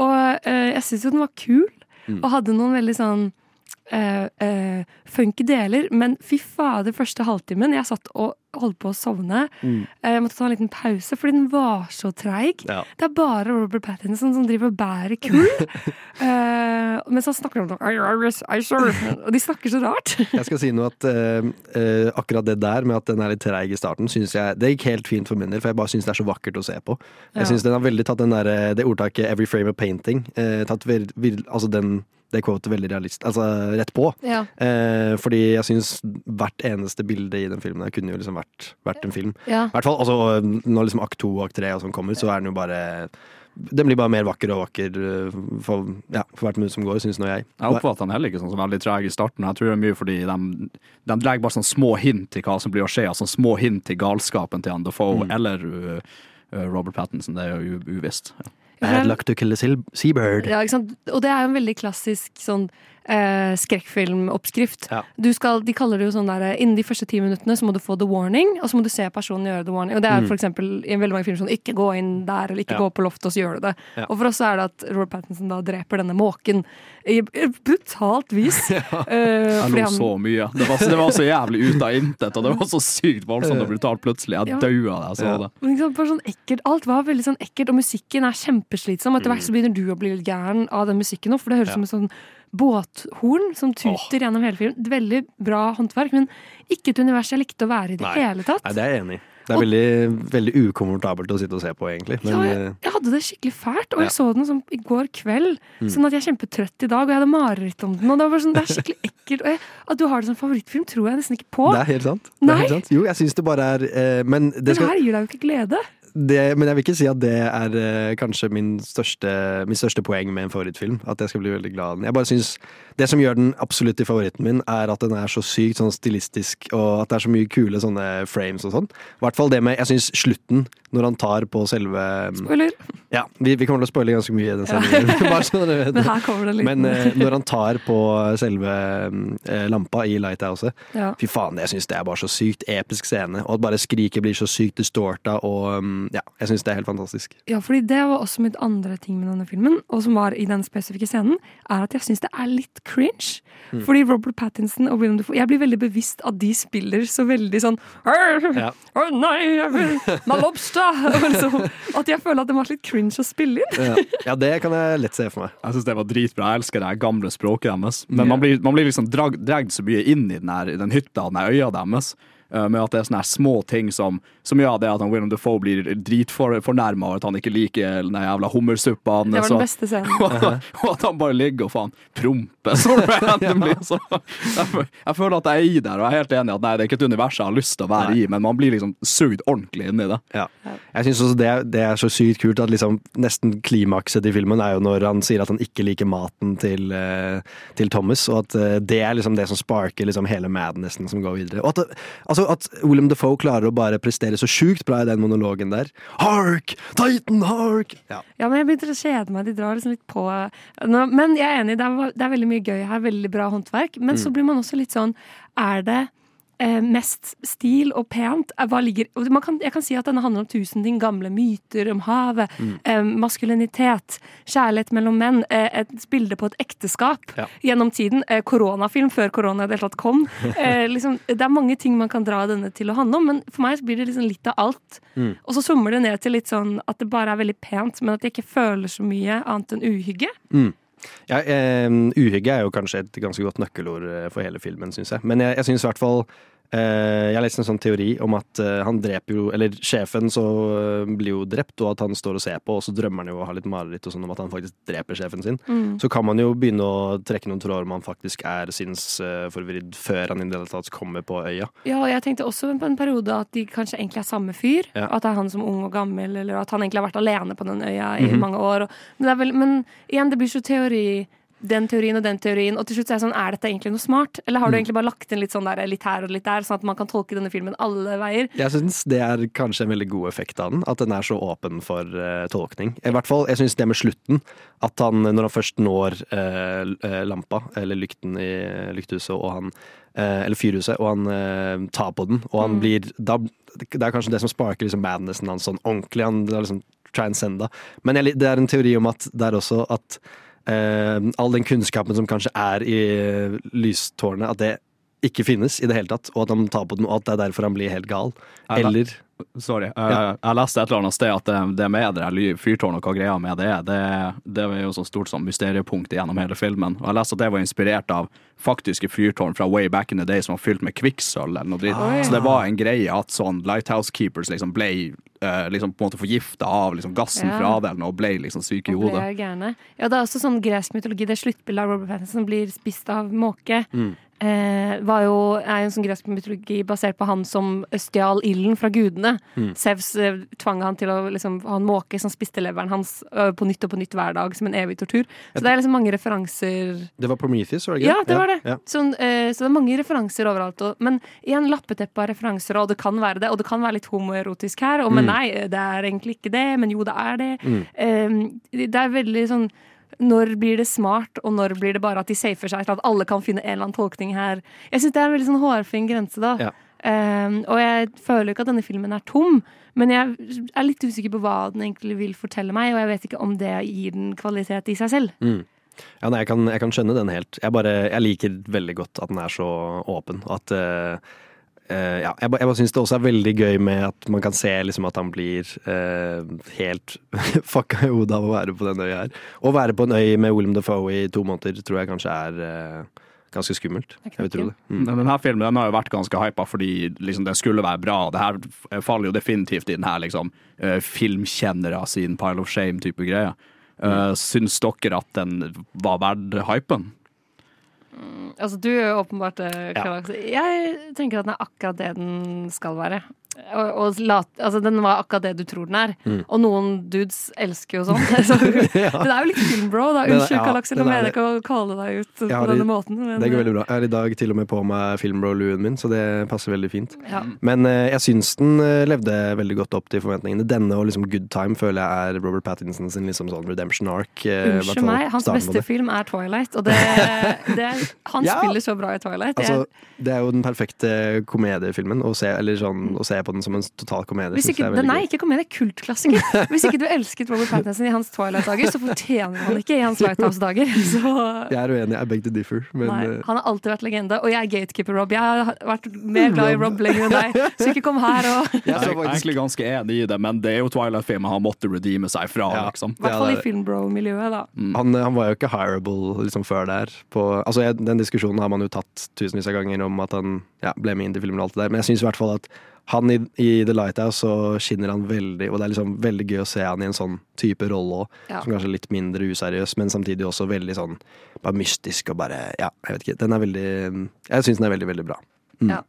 Og jeg syns jo den var kul, Mm. og hadde noen veldig sånn eh, funky deler. Men fy fader, første halvtimen Jeg satt og holdt på å sovne. Mm. Eh, Jeg måtte ta en liten pause, fordi den var så treig. Ja. Det er bare Robert Pattinson som driver og bærer kull. uh, *laughs* mens han snakker om sånn. Og de snakker så rart. *laughs* Jeg skal si noe at uh, uh, akkurat det der med at den er litt treig i starten, synes jeg Det gikk helt fint for min del, for jeg bare syns det er så vakkert å se på. Jeg Ja. synes den har veldig tatt den der, det ordtaket 'every frame of painting'. Tatt vir, vir, altså den det quotet veldig realist, altså rett på. Ja. Eh, fordi jeg syns hvert eneste bilde i den filmen her kunne jo liksom vært, vært en film. Ja. I hvert fall, altså, Når liksom akt to og akt tre og sånn kommer, så er den jo bare Den blir bare mer vakker og vakker eh, for, ja, for hvert minutt som går, syns nå jeg. Jeg oppfatter han heller ikke sånn som veldig treg i starten. Jeg tror det er mye fordi de, de legger bare sånne små hint til hva som blir å skje. Altså små hint til galskapen til han Defoe Mm. eller uh, Robert Pattinson. Det er jo uvisst. Ja. Bad luck to kill a seabird. Ja? Og det er jo en veldig klassisk sånn eh, skrekkfilmoppskrift. Ja. Du skal, de kaller det jo sånn der Innen de første ti minuttene så må du få the warning, og så må du se personen gjøre the warning. Og det er Mm. for eksempel i veldig mange filmer sånn ikke gå inn der, eller ikke Ja. gå på loftet, og så gjør du det. Ja. Og for oss så er det at Robert Pattinson da dreper denne måken i brutalt vis. *laughs* Eh, Jeg fordi lo han- så mye. Det var, det var så jævlig ut av intet, og det var så sykt voldsomt og brutalt plutselig. Jeg Ja. daua da jeg så det. Men liksom, bare sånn ekkelt. Alt var veldig sånn ekkelt, og musikken er kjempeslitsom. Etter hvert så begynner du å bli litt gæren av den musikken òg, for det høres Ja. som en sånn båthorn som tuter gjennom hele filmen. Veldig bra håndverk, men ikke et univers jeg likte å være i det Nei. hele tatt. Nei, det er jeg enig i. Det er veldig, veldig ukomfortabelt å sitte og se på, egentlig. Men ja, eh, jeg, jeg hadde det skikkelig fælt, og Ja. jeg så den sånn i går kveld. Mm. Sånn at jeg er kjempetrøtt i dag, og jeg hadde mareritt om den. Og det var sånn, det er skikkelig ekkelt. Jeg, at du har det som favorittfilm, tror jeg nesten ikke på. det er helt sant. Er helt sant. Jo, jeg syns det bare er eh, Men det skal her gir deg jo ikke glede. Det, men jeg vil ikke si at det er eh, kanskje min største, min største poeng med en favorittfilm. At jeg skal bli veldig glad av den. Jeg bare synes Det som gjør den absolutt til favoritten min, er at den er så sykt sånn stilistisk, og at det er så mye kule sånne frames og sånn. I hvert fall det med Jeg syns slutten, når han tar på selve Spoiler. Ja, vi, vi kommer til å spoile ganske mye i den sendingen. *laughs* Men her kommer det litt. Men uh, når han tar på selve uh, lampa i Lighthouset Ja. Fy faen, jeg syns det er bare så sykt episk scene. Og at bare skriket blir så sykt distorta og um, Ja, jeg syns det er helt fantastisk. Ja, fordi det var også mitt andre ting med denne filmen, og som var i den spesifikke scenen, er at jeg syns det er litt cringe. Mm. Fordi Robert Pattinson og William Defoe Jeg blir veldig bevisst at de spiller så veldig sånn Å Ja. nei, jeg vil my lobster! *laughs* Og liksom, at jeg føler at det var litt cringe å spille inn. Ja, ja det kan jeg lett se for meg. Jeg syns det var dritbra. Jeg elsker det gamle språket deres. Men man blir, man blir liksom drag, dragd så mye inn i den, her, den hytta og den øya deres. Eh, Med at det er sånne her små ting som Som ja, det at han William Defoe blir dritfornærma over at han ikke liker den jævla hummersuppa Det var den beste scenen. *laughs* og, at han bare ligger og faen promper sånn *laughs* randomly. Så jeg, jeg føler at jeg er i der, og jeg er helt enig i at nei, det er ikke et univers jeg har lyst til å være i, men man blir liksom sugd ordentlig inn i det. Ja. Jeg synes også det, det er så sykt kult at liksom nesten klimakset i filmen er jo når han sier at han ikke liker maten til, eh, til Thomas, og at eh, det er liksom det som sparker liksom hele madnessen som går videre. Og at, det- altså, at William Defoe klarer å bare prestere så sjukt bra i den monologen der. Hark! Titan, hark! Ja. Ja, men jeg begynte å kjede meg. De drar liksom litt på. Nå, men jeg er enig, det er, det er veldig mye gøy her. Veldig bra håndverk. Men så Mm. blir man også litt sånn Er det mest stil og pent? Eh, ligger kan, Jeg kan si at denne handler om tusen ting. Gamle myter om havet. Mm. Eh, maskulinitet. Kjærlighet mellom menn. Eh, et bilde på et ekteskap Ja. gjennom tiden. Eh, koronafilm før korona i det hele tatt kom. *laughs* Eh, liksom, det er mange ting man kan dra denne til å handle om, men for meg så blir det liksom litt av alt. Mm. Og så summer det ned til litt sånn at det bare er veldig pent, men at jeg ikke føler så mye annet enn uhygge. Mm. Ja, eh, uhygge er jo kanskje et ganske godt nøkkelord eh, for hele filmen, syns jeg. Men jeg, jeg syns i hvert fall Jeg har lest en sånn teori om at eh, han dreper jo Eller sjefen så eh, blir jo drept, og at han står og ser på, og så drømmer han jo og har litt mareritt og sånn om at han faktisk dreper sjefen sin. Mm. Så kan man jo begynne å trekke noen tråder om han faktisk er sinnsforvridd før han i det hele tatt kommer på øya. Ja, og jeg tenkte også på en periode at de kanskje egentlig er samme fyr. Ja. At det er han som ung og gammel, eller at han egentlig har vært alene på den øya i Mhm. mange år. Og, men, det vel, men igjen, det blir så teori. Den teorien og den teorien. Og til slutt så er jeg sånn, er dette egentlig noe smart? Eller har du Mm. egentlig bare lagt inn litt sånn der, litt her og litt der, sånn at man kan tolke denne filmen alle veier? Jeg syns det er kanskje en veldig god effekt av den, at den er så åpen for uh, tolkning. I hvert fall, jeg syns det med slutten, at han når han først når uh, lampa, eller lykten i lykthuset, og han uh, eller fyrhuset, og han tar på den, og han Mm. blir da, Det er kanskje det som sparker liksom madnessen hans sånn ordentlig. Han er liksom transcenda. Men jeg, det er en teori om at det er også at all den kunnskapen som kanskje er i lystårnet, at det ikke finnes i det hele tatt, og at han tar på den, og at det er derfor han blir helt gal. Eller Sorry. Ja. Jeg leste et eller annet sted at det, det med det fyrtårnet og hva greia med det er, det, det er jo så stort som mysteriepunkt gjennom hele filmen. Og jeg leste at det var inspirert av faktiske fyrtårn fra way back in the day som var fylt med kvikksølv eller noe dritt. Oi. Så det var en greie at sånn Lighthouse Keepers liksom ble eh, liksom på en måte forgifta av liksom gassen Ja. fra den og ble liksom syke i hodet. Ja, det er også sånn gresk mytologi. Det er sluttbildet av Robert Pattinson som blir spist av måke. Mm. Eh, var jo, er jo en sånn gresk mytologi basert på han som stjal ilden fra gudene. Mm. Sevs eh, tvang han til å liksom, ha en måke som spiste leveren hans ø, på nytt og på nytt hver dag, som en evig tortur. Så det er liksom mange referanser Det var Prometheus, var det ikke? Ja, det var det. Ja. Sånn, eh, så det er mange referanser overalt. Og, men igjen lappeteppe av referanser, og det kan være det. Og det kan være litt homoerotisk her. Og, men Mm. nei, det er egentlig ikke det. Men jo, det er det. Mm. Det er veldig sånn når blir det smart, og når blir det bare at de safer seg til at alle kan finne en eller annen tolkning her? Jeg syns det er en veldig sånn hårfin grense, da. Ja. Um, og jeg føler jo ikke at denne filmen er tom, men jeg er litt usikker på hva den egentlig vil fortelle meg, og jeg vet ikke om det gir den kvalitet i seg selv. Mm. Ja, nei, jeg, kan, jeg kan skjønne den helt. Jeg, bare, jeg liker veldig godt at den er så åpen. og At eh, eh, ja, jeg, ba- jeg bare syns det også er veldig gøy med at man kan se liksom, at han blir uh, helt *laughs* fucka i hodet av å være på den øya her. Å være på en øy med William Defoe i to måneder tror jeg kanskje er uh, ganske skummelt. Jeg vil tro det. Mm. Denne filmen den har jo vært ganske hypa fordi liksom, det skulle være bra. Det her faller jo definitivt i den her liksom, filmkjennere sin pile of shame-type greie. Uh, syns dere at den var verdt hypen? Altså, du er åpenbart klar. Ja. Jeg tenker at den er akkurat det den skal være. Og, og lat, altså, den var akkurat det du tror den er. Mm. Og noen dudes elsker jo sånn. *laughs* Så, *laughs* Ja. Den er jo litt filmbro, da. Unnskyld, ja, nå er mener jeg ikke å kalle deg ut på Jeg denne måten. Men, Det går veldig bra. Jeg har i dag til og med på meg filmbro-luen min, så det passer veldig fint. Ja. Men eh, jeg syns den eh, levde veldig godt opp til forventningene. Denne og liksom Good Time føler jeg er Robert Pattinson sin liksom sånn redemption arc. eh, Unnskyld meg, hans beste film er Twilight, og det, det *laughs* Han spiller så bra i Twilight. Altså, Jeg, det er jo den perfekte komediefilmen, å se, eller sånn, å se på den som en total komedie. hvis ikke, det er er ikke komedie, kultklassiker. Hvis ikke du elsket Robert *laughs* Pattinson i hans Twilight-dager, så fortjener han ikke i hans Lighthouse-dager. *laughs* Jeg er uenig, I beg to differ. Men Nei, eh, han har alltid vært legende, og jeg er gatekeeper Rob. Jeg har vært mer glad i Rob lenger enn deg, så ikke kom her og *laughs* Jeg er egentlig ganske enig i det, men det er jo Twilight-filmen han måtte redeeme seg fra. liksom. I hvert fall i filmbro-miljøet, da. han, han var jo ikke hireable liksom, før der. På, altså, jeg, den diskusjonen har man jo tatt tusenvis av ganger om at han ja, ble med i til filmer og alt det der, men jeg syns i hvert fall at han i, i The Lighthouse så skinner han veldig, og det er liksom veldig gøy å se han i en sånn type rolle òg. Ja. Som kanskje er litt mindre useriøs, men samtidig også veldig sånn bare mystisk og bare Ja, jeg vet ikke. Den er veldig Jeg syns den er veldig, veldig bra. Mm. Ja.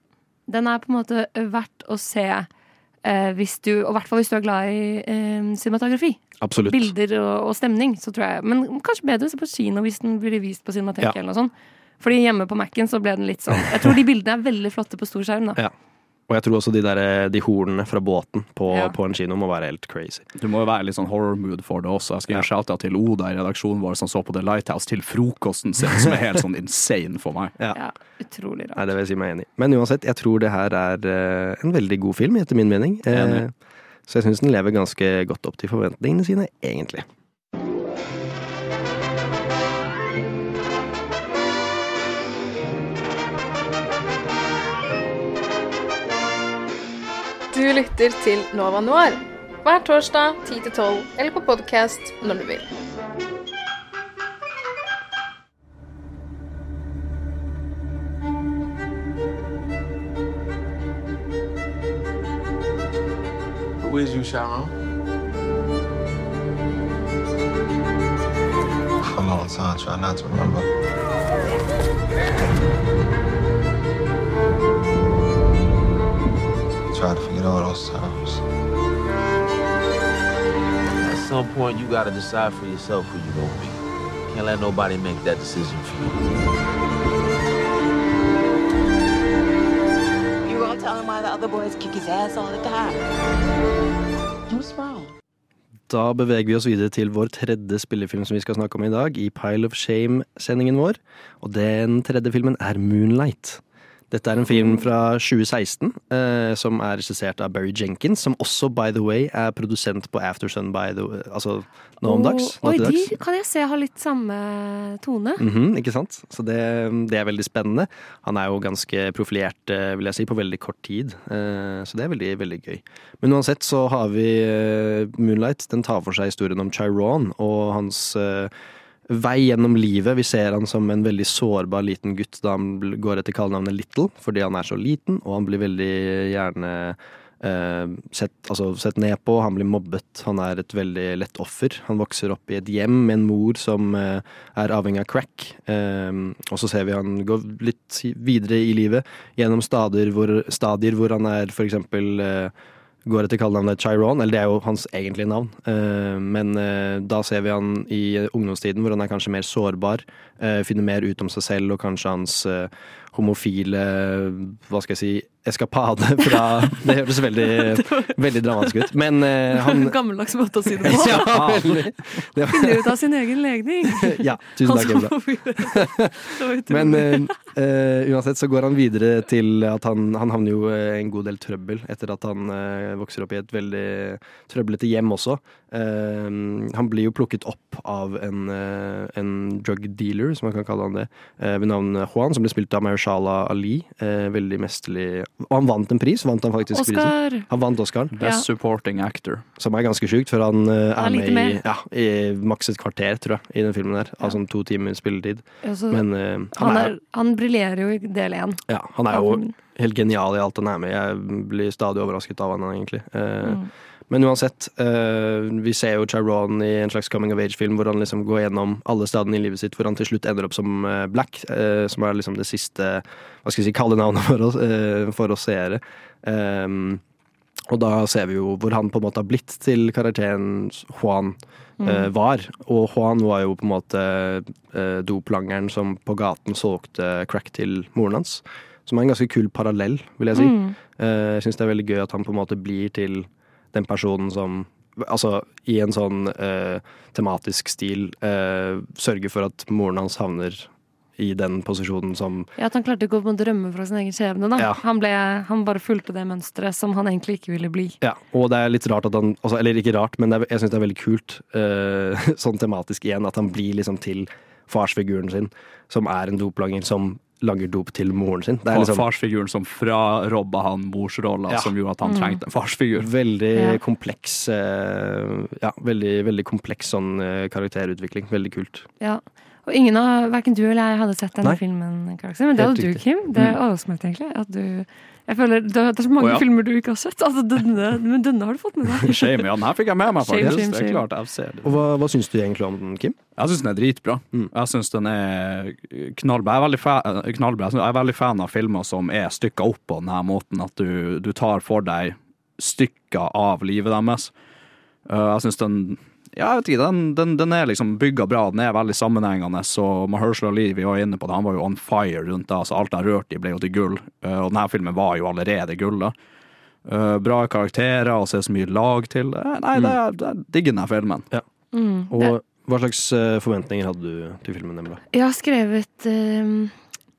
Den er på en måte verdt å se eh, hvis du, og i hvert fall hvis du er glad i eh, cinematografi. Absolutt. Bilder og, og stemning, så tror jeg Men kanskje bedre å se på kino hvis den blir vist på Cinemateket. Ja. eller noe sånt. Fordi hjemme på Mac-en så ble den litt sånn Jeg tror de bildene er veldig flotte på stor skjerm, da. Ja. Og jeg tror også de, der, de hornene fra båten på, Ja. på en kino må være helt crazy. Du må jo være litt sånn horror-mood for det også. Jeg skal gi en shout-out til Oda i redaksjonen vår som så på The Lighthouse til frokosten sin, som er helt sånn insane for meg. Ja. Utrolig rart. Nei, det vil jeg si meg enig i. Men uansett, jeg tror det her er uh, en veldig god film, etter min mening. Uh, så jeg syns den lever ganske godt opp til forventningene sine, egentlig. Du lytter til Nova Noir hver torsdag 10-12 eller på podkast når du vil. Who is you, Sharon? For a long time, try not to remember. Try to all those times. At some point, you gotta decide for yourself who you gonna be. Can't let nobody make that decision for you. You gonna tell him why the other boys kick his ass all the time? What's wrong? Da beveger vi oss videre til vår tredje spillefilm som vi skal snakke om i dag, i Pile of Shame-sendingen vår. Og den tredje filmen er Moonlight. Dette er en film fra 2016 eh, som er regissert av Barry Jenkins, som også, by the way, er produsent på Aftersun by the way, Altså nå om dags. Oi, de kan jeg se har litt samme tone. Mhm, ikke sant? Så det, det er veldig spennende. Han er jo ganske profilert, eh, vil jeg si, på veldig kort tid. Eh, Så det er veldig, veldig gøy. Men uansett så har vi eh, Moonlight. Den tar for seg historien om Chiron og hans eh, vei gjennom livet. Vi ser han som en veldig sårbar liten gutt da han går etter kallenavnet Little, fordi han er så liten, og han blir veldig gjerne eh, sett, altså, sett ned på. Han blir mobbet. Han er et veldig lett offer. Han vokser opp i et hjem med en mor som eh, er avhengig av crack. Eh, og så ser vi han gå litt videre i livet gjennom stadier hvor, stadier hvor han er for eksempel eh, går etter kallenavnet Chiron, eller det er jo hans egentlige navn. Eh, Men eh, da ser vi han i ungdomstiden hvor han er kanskje mer sårbar, eh, finner mer ut om seg selv og kanskje hans homofile, hva skal jeg si, eskapade fra *laughs* Det høres veldig, veldig dramatisk ut, men uh, han Gammeldags måte å si det på. *laughs* Ja, veldig. *laughs* Det var- Finner ut av sin egen legning. Ja, tusen takk, Ebla. Men uh, uansett så går han videre til at han, han havner jo en god del trøbbel etter at han vokser opp i et veldig trøblete hjem også. Han blir jo plukket opp av en, en drug dealer, som man kan kalle han det, ved navn Juan, som ble spilt av Mahershala Ali. Eh, veldig mesterlig Og han vant en pris, vant han faktisk Oscar! prisen. Han vant Oscaren. Best supporting actor. Som er ganske sjukt, for han eh, er er med i, ja, i maks et kvarter, tror jeg, i den filmen der. Ja. Altså to timer spilletid. Ja, Men eh, Han, er, han briljerer jo i del én. ja, han er jo helt genial i alt han er med i. Jeg blir stadig overrasket av han, egentlig. Eh, Mm. Men uansett, eh, vi ser jo Chiron i en slags coming of age-film hvor han liksom går gjennom alle stedene i livet sitt, hvor han til slutt ender opp som eh, Black, eh, som er liksom det siste hva skal jeg si, kalde navnet *laughs* for oss, for oss seere. Um, og da ser vi jo hvor han på en måte har blitt til karakteren Juan Mm. eh, var. Og Juan var jo på en måte eh, doplangeren som på gaten solgte crack til moren hans. Som er en ganske kul parallell, vil jeg si. Mm. Eh, jeg syns det er veldig gøy at han på en måte blir til den personen som Altså i en sånn eh, tematisk stil eh, sørger for at moren hans havner i den posisjonen som Ja, At han klarte ikke å måte fra sin egen skjebne. da. Ja. Han, ble, han bare fulgte det mønsteret som han egentlig ikke ville bli. Ja, og det er litt rart at han altså, Eller ikke rart, men det er, jeg syns det er veldig kult eh, *laughs* sånn tematisk igjen at han blir liksom til farsfiguren sin, som er en doplanger som lager dop til moren sin. Det er liksom Farsfiguren som frarobba han morsrolla, Ja. som gjorde at han Mm. trengte en farsfigur. veldig Ja. kompleks eh, Ja, veldig, veldig kompleks sånn eh, karakterutvikling. Veldig kult. Ja. Og ingen av, hverken du eller jeg hadde sett denne Nei. filmen, men det hadde du. Kim. Det Mm. overrasker meg egentlig. At du, jeg føler, det, er så mange oh, ja. filmer du ikke har sett. Altså, denne, men denne har du fått med deg. *laughs* Shame, ja. Den her fikk jeg med meg, Shame, faktisk. shame, Det er shame. klart jeg ser det. Og hva, hva syns du egentlig om den, Kim? Jeg syns den er dritbra. Mm. Jeg syns den er knallbra. Jeg er veldig, fa knallbra. Jeg er veldig fan av filmer som er stykka opp på denne måten, at du, du tar for deg stykker av livet deres. Uh, jeg syns den ja, jeg vet ikke, den, den, den er liksom bygga bra, den er veldig sammenhengende. Så Mahershala Ali, vi var inne på det, han var jo on fire rundt det. så alt han rørte i, ble jo til gull. Uh, og denne filmen var jo allerede gull, da. Uh, bra karakterer, og så er så mye lag til. Uh, nei, det er, det er digger denne filmen. Mm, Og hva slags eh, forventninger hadde du til filmen, Emla? jeg har skrevet eh,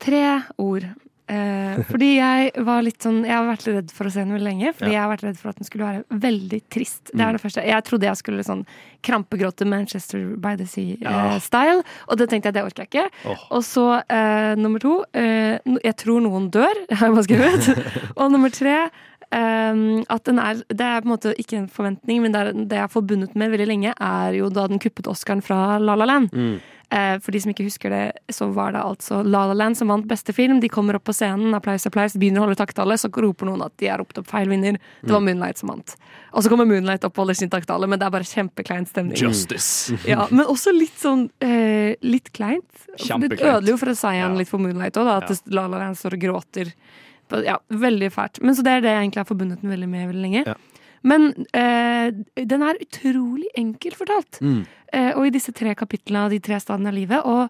tre ord. Eh, fordi jeg var litt sånn Jeg har vært litt redd for å se den veldig lenge. Fordi Ja. jeg har vært redd for at den skulle være veldig trist. Det Mm. er det første. Jeg trodde jeg skulle sånn krampegråte Manchester by the Sea-style. og det tenkte jeg, det orker jeg ikke. Oh. Og så eh, nummer to eh, Jeg tror noen dør, *laughs* har jeg bare skrevet. *laughs* og nummer tre eh, at den er Det er på en måte ikke en forventning, men det, er, det jeg har forbundet med veldig lenge, er jo da den kuppet Oscaren fra La La Land. Mm. Eh, For de som ikke husker det, så var det altså La La Land som vant beste film. De kommer opp på scenen, applaus, applaus, begynner å holde takttale, så roper noen at de har ropt opp feil vinner. Det var Moonlight som vant. Og så kommer Moonlight opp og holder sin takttale, men det er bare kjempeklein stemning. Justice. Ja, men også litt sånn eh, litt kleint. Det ødelegger jo for seieren litt for Moonlight òg, at Ja. La La Land står og gråter. Ja, veldig fælt. Men så det er det jeg egentlig har forbundet den veldig med veldig lenge. Ja. Men eh, den er utrolig enkel fortalt. Mm. Eh, og i disse tre kapitlene av de tre stadene av livet. Og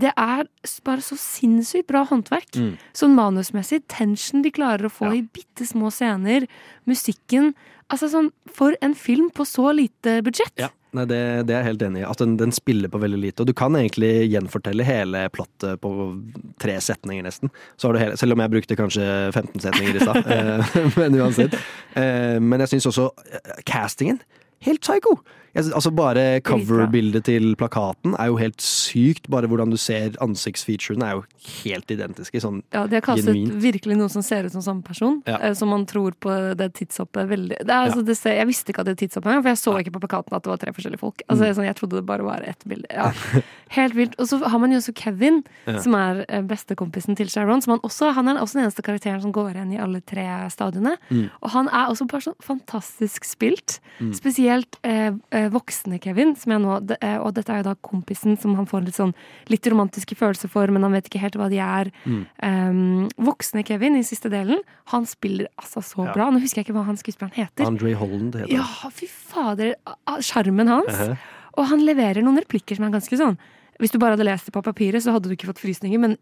det er bare så sinnssykt bra håndverk. Mm. Sånn manusmessig. Tension de klarer å få Ja. i bitte små scener. Musikken. Altså sånn, For en film på så lite budsjett. Ja. Nei det, det er jeg helt enig i. At den, den spiller på veldig lite. Og du kan egentlig gjenfortelle hele plottet på tre setninger, nesten. Så har du hele, selv om jeg brukte kanskje 15 setninger i stad. *laughs* eh, *laughs* men uansett. Eh, Men jeg syns også eh, castingen helt psycho! Altså Bare coverbildet til plakaten er jo helt sykt. Bare hvordan du ser ansiktsfeaturene er jo helt identiske. Sånn Ja, De har kastet genuint. virkelig noen som ser ut som samme person. Ja. eh, Som man tror på det tidshoppet veldig det er, altså, det ser, Jeg visste ikke at det var tidshopp engang, for jeg så ikke på plakaten at det var tre forskjellige folk. Altså, Mm. sånn, jeg trodde det bare var ett bilde. Ja. *laughs* Helt vilt. Og så har man jo også Kevin, Ja. som er eh, bestekompisen til Sharon. Som han, også, han er også den eneste karakteren som går igjen i alle tre stadiene. Mm. Og han er også bare sånn fantastisk spilt. Mm. Spesielt eh, voksne Kevin, som jeg nå eh, Og dette er jo da kompisen som han får litt sånn litt romantiske følelser for, men han vet ikke helt hva de er. Mm. Um, voksne Kevin i siste delen, han spiller altså så Ja. bra. Nå husker jeg ikke hva han skuespilleren heter. Andre Holland heter Ja, han. fy fader. Sjarmen hans. Mhm. Og han leverer noen replikker som er ganske sånn Hvis du bare hadde lest det på papiret, så hadde du ikke fått frysninger, men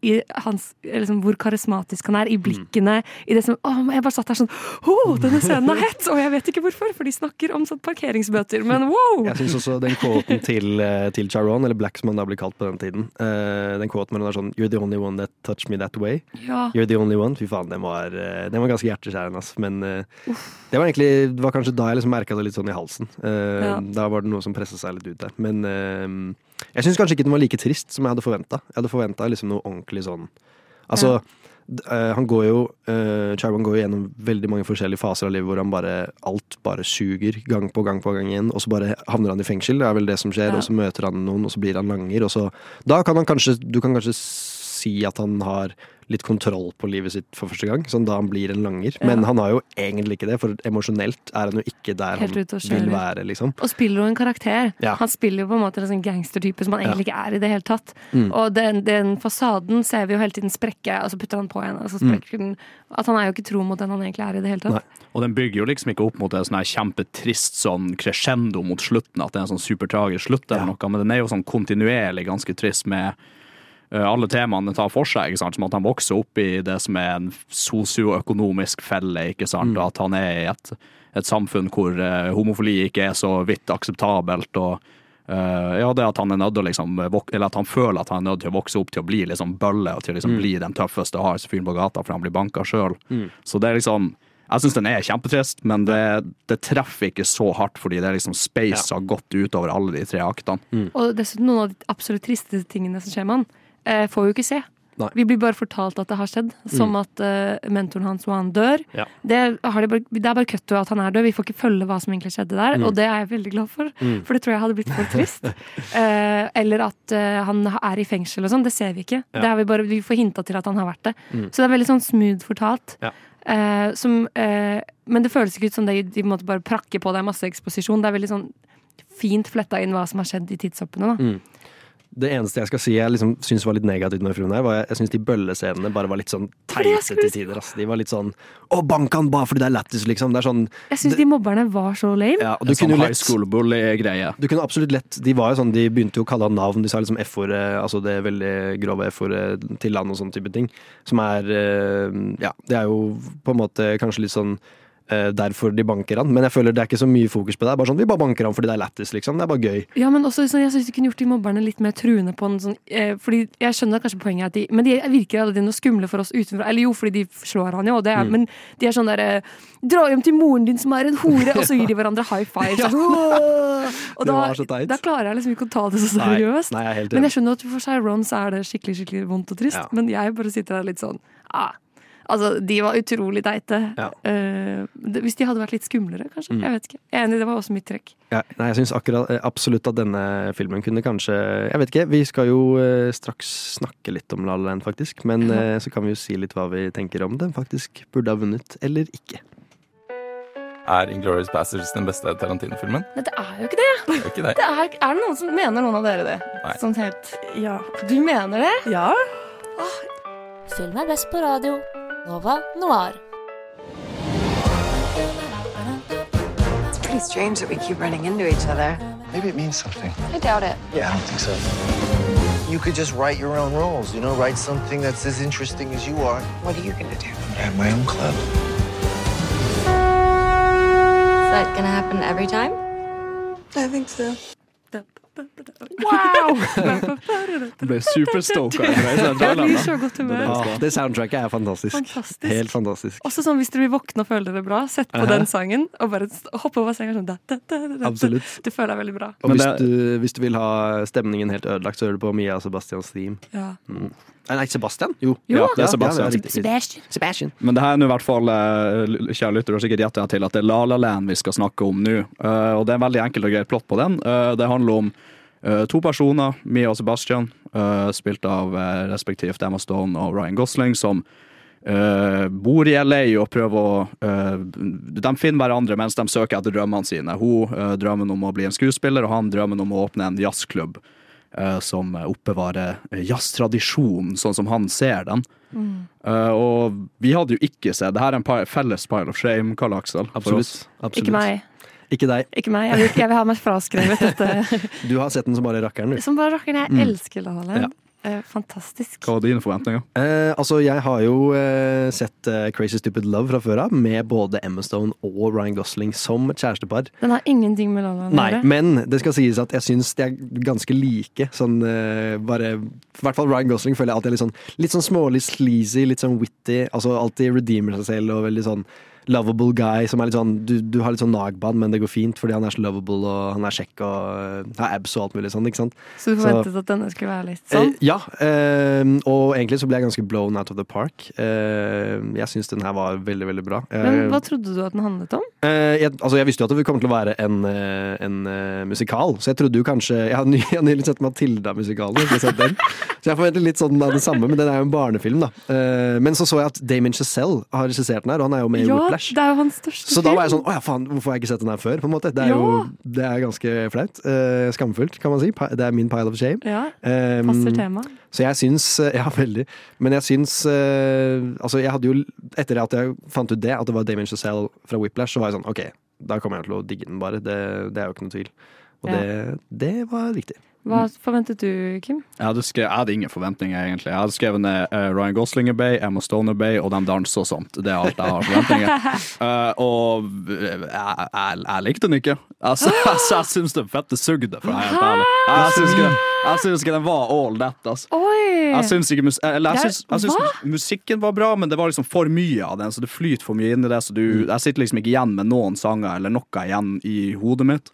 hans, liksom, hvor karismatisk han er, i blikkene, i det som Å, jeg bare satt der sånn Å, denne scenen er hett! Og jeg vet ikke hvorfor, for de snakker om sånn parkeringsbøter, men wow! Jeg syns også den quoten til, eh, til Charon, eller Black som han da ble kalt på den tiden, eh, den quoten med den er sånn You're the only one that touched me that way. Ja. You're the only one. Fy faen, den var, eh, den var ganske hjerteskjærende, ass. Men eh, det var egentlig Det var kanskje da jeg liksom merka det litt sånn i halsen. Ja. Da var det noe som pressa seg litt ut der. Men jeg syns kanskje ikke den var like trist som jeg hadde forventa. Jeg hadde forventa liksom noe ordentlig sånn Altså, d- eh, han går jo uh, Chaiwan går jo gjennom veldig mange forskjellige faser av livet hvor han bare alt bare suger gang på gang på gang igjen, og så bare havner han i fengsel. Det er vel det som skjer, Ja. og så møter han noen, og så blir han langer, og så Da kan han kanskje Du kan kanskje si at han har litt kontroll på livet sitt for første gang, sånn da han blir en langer. Men han har jo egentlig ikke det, for emosjonelt er han jo ikke der Helt han vil være, liksom. Og spiller jo en karakter. Ja. Han spiller jo på en måte en sånn gangstertype som han egentlig ikke er i det hele tatt. Mm. Og den, den fasaden ser vi jo hele tiden sprekke, og så putter han på igjen, og så Mm. sprekker den. At han er jo ikke tro mot den han egentlig er i det hele tatt. Og den bygger jo liksom ikke opp mot en sånn kjempetrist sånn crescendo mot slutten, at det er en sånn supertragisk slutt eller noe, men den er jo sånn kontinuerlig ganske trist med alle temaene tar for seg, ikke sant? som at han vokser opp i det som er en sosioøkonomisk felle, ikke sant? og at han er i et, et samfunn hvor uh, homofili ikke er så vidt akseptabelt, og uh, ja, det at han er nødt til å liksom, vok- eller at han føler at han er nødt til å vokse opp til å bli liksom bølle, og til å liksom Mm. bli den tøffeste hardeste fyren på gata, for han blir banka sjøl. Mm. Så det er liksom Jeg syns den er kjempetrist, men det, det treffer ikke så hardt, fordi det er liksom space har gått utover alle de tre aktene. Og dessuten noen av de absolutt tristeste tingene som skjer med han, eh, får vi jo ikke se. Nei. Vi blir bare fortalt at det har skjedd, som Mm. at uh, mentoren hans og han dør. Ja. Det, har de bare, det er bare cut at han er død. Vi får ikke følge hva som egentlig skjedde der, Mm. og det er jeg veldig glad for. Mm. For det tror jeg hadde blitt for trist. uh, *laughs* eller at uh, han er i fengsel og sånn. Det ser vi ikke. Ja. Det er vi, bare, vi får hinta til at han har vært det. Mm. Så det er veldig sånn smooth fortalt. Ja. Eh, som, eh, men det føles ikke ut som de, de måtte bare prakke på deg masse eksposisjon. Det er veldig sånn fint fletta inn hva som har skjedd i tidshoppene. da Mm. Det eneste jeg skal si jeg liksom syns var litt negativt med Fruen her var jeg, jeg syns de bøllescenene bare var litt sånn teite til tider. ass. De var litt sånn Å, bank han bare fordi det er lættis, liksom. Det er sånn Jeg syns de mobberne var så lame. ja, og du sånn kunne jo high lett. Du kunne absolutt lett De var jo sånn, de begynte jo å kalle han navn. De sa liksom F-ordet, altså det veldig grove F-ordet til land og sånne type ting. Som er eh, Ja, det er jo på en måte kanskje litt sånn derfor de banker han. Men jeg føler det er ikke så mye fokus på det. Bare sånn, Vi bare banker han fordi det er lættis, liksom. Det er bare gøy. Ja, men også sånn, Jeg syns de kunne gjort de mobberne litt mer truende på en sånn eh, Fordi jeg skjønner kanskje poenget de Men de virker alle noe skumle for oss utenfra. Eller jo, fordi de slår han jo, det Mm. men de er sånn derre Dra hjem til moren din som er en hore! Og så gir de hverandre high five. *laughs* Ja. Sånn, og da, da klarer jeg liksom ikke å ta det så seriøst. nei, jeg er men jeg skjønner at for Chiron så er det skikkelig skikkelig vondt og trist. Ja. Men jeg bare sitter der litt sånn ah. Altså, de var utrolig teite. Ja. Uh, hvis de hadde vært litt skumlere, kanskje. Mm. Jeg vet ikke. Jeg er enig, det var også mitt trekk. Ja, nei, jeg syns eh, absolutt at denne filmen kunne kanskje Jeg vet ikke, vi skal jo uh, straks snakke litt om La La Land, faktisk. Men uh, så kan vi jo si litt hva vi tenker om den faktisk burde ha vunnet, eller ikke. Er Inglourious Bastards den beste Tarantino-filmen? Nei, det er jo ikke det! Det er ikke det. *laughs* Det er, er det noen som mener noen av dere det? Nei. Sånn helt Ja. Du mener det? Ja. Film er best på radio. Nova Noir. It's pretty strange that we keep running into each other. Maybe it means something. I doubt it. Yeah, I don't think so. You could just write your own rules, you know, write something that's as interesting as you are. What are you gonna do? i'm have my own club. Is that gonna happen every time? I think so. Wow! *laughs* Ble superstoka. Jeg blir så godt humør. Ah, det soundtracket er fantastisk. Fantastisk. Helt fantastisk. Også sånn hvis dere vil våkne og føle dere bra, sett på den sangen og bare hoppe over senga sånn da, da, da, da, da. Absolutt. Du føler deg veldig bra. Og hvis, du, hvis du vil ha stemningen helt ødelagt, så hører du på Mia og Sebastians Steam. Ja. Mm. Nei, nei, Sebastian? Jo. Jo, det er Sebastian. riktig, riktig. Sebastian. Men det her er nå i hvert fall eh, kjære lytter, har sikkert gjetta til at det er La La Land vi skal snakke om nå. Eh, og det er en veldig enkelt og greit plott på den. Eh, det handler om eh, to personer, Mia og Sebastian, eh, spilt av eh, respektivt Emma Stone og Ryan Gosling, som Uh, bor i LA og prøver å uh, De finner hverandre mens de søker etter drømmene sine. Hun uh, drømmer om å bli en skuespiller, og han drømmer om å åpne en jazzklubb. Eh, som oppbevarer jazztradisjonen sånn som han ser den. Mm. Eh, og vi hadde jo ikke sett Det her er en felles pile of shame, Karl Aksel. Absolutt. Absolutt. Ikke meg. Ikke deg. Ikke meg. Jeg vil, jeg vil ha meg fraskrevet dette. *laughs* Du har sett den som bare rakkeren, du. Som bare rakkeren. Jeg Mm. elsker La La Land. Ja. Eh, fantastisk. Hva var dine forventninger? Eh, altså, jeg har jo eh, sett eh, Crazy Stupid Love fra før av, med både Emma Stone og Ryan Gosling som kjærestepar. Den har ingenting med La La å Nei, gjøre. men det skal sies at jeg syns de er ganske like. Sånn eh, bare I hvert fall Ryan Gosling føler jeg alltid er litt sånn, litt sånn smålig sleazy, litt sånn witty. Altså alltid redeemer seg selv og veldig sånn lovable guy som er litt sånn Du, du har litt sånn nagbad, men det går fint fordi han er så lovable og han er kjekk og eh, har abs og alt mulig sånn, ikke sant. Så du forventet at denne skulle være litt Eh, sånn? ja, eh, og egentlig så ble jeg ganske blown out of the park. Eh, jeg syns den her var veldig, veldig bra. Eh, Men hva trodde du at den handlet om? eh, jeg, altså jeg visste jo at det kommer til å være en, eh, en uh, musikal, så jeg trodde jo kanskje Jeg har, nylig sett Matilda-musikalen, så jeg forventer litt sånn av det samme, men den er jo en barnefilm, da. Eh, men så så jeg at Damien Chazelle har regissert den her, og han er jo med i Ja, Whiplash. Det er jo hans største Så da var jeg sånn Å ja, faen, hvorfor har jeg ikke sett den her før? På en måte. Det er jo det er ganske flaut. Uh, skamfullt, kan man si. Det er min pile of shame. Ja, Um, passer tema. Så jeg syns eh, Ja, veldig. Men jeg syns uh, Altså, jeg hadde jo Etter at jeg fant ut det, at det var Damien Chazelle fra Whiplash, så var jeg sånn OK, da kommer jeg til å digge den bare. Det, det er jo ikke noe tvil. Og Ja. det, det var riktig. Hva forventet du, Kim? Jeg hadde, skrevet, jeg hadde ingen forventninger, egentlig. Jeg hadde skrevet ned uh, Ryan Gosling er bay, Emma Stone er bay, og de danser og sånt. Det er alt jeg har forventninger. Uh, *laughs* og eh, jeg, jeg, jeg likte den ikke. Altså, *laughs* altså, jeg syns den fette sugde, for å være helt ærlig. Jeg syns ikke, jeg syns ikke den var all that. Altså. Jeg syns ikke eller, jeg syns, jeg syns musikken var bra, men det var liksom for mye av den, så det flyter for mye inn i det. Så du, jeg sitter liksom ikke igjen med noen sanger eller noe igjen i hodet mitt.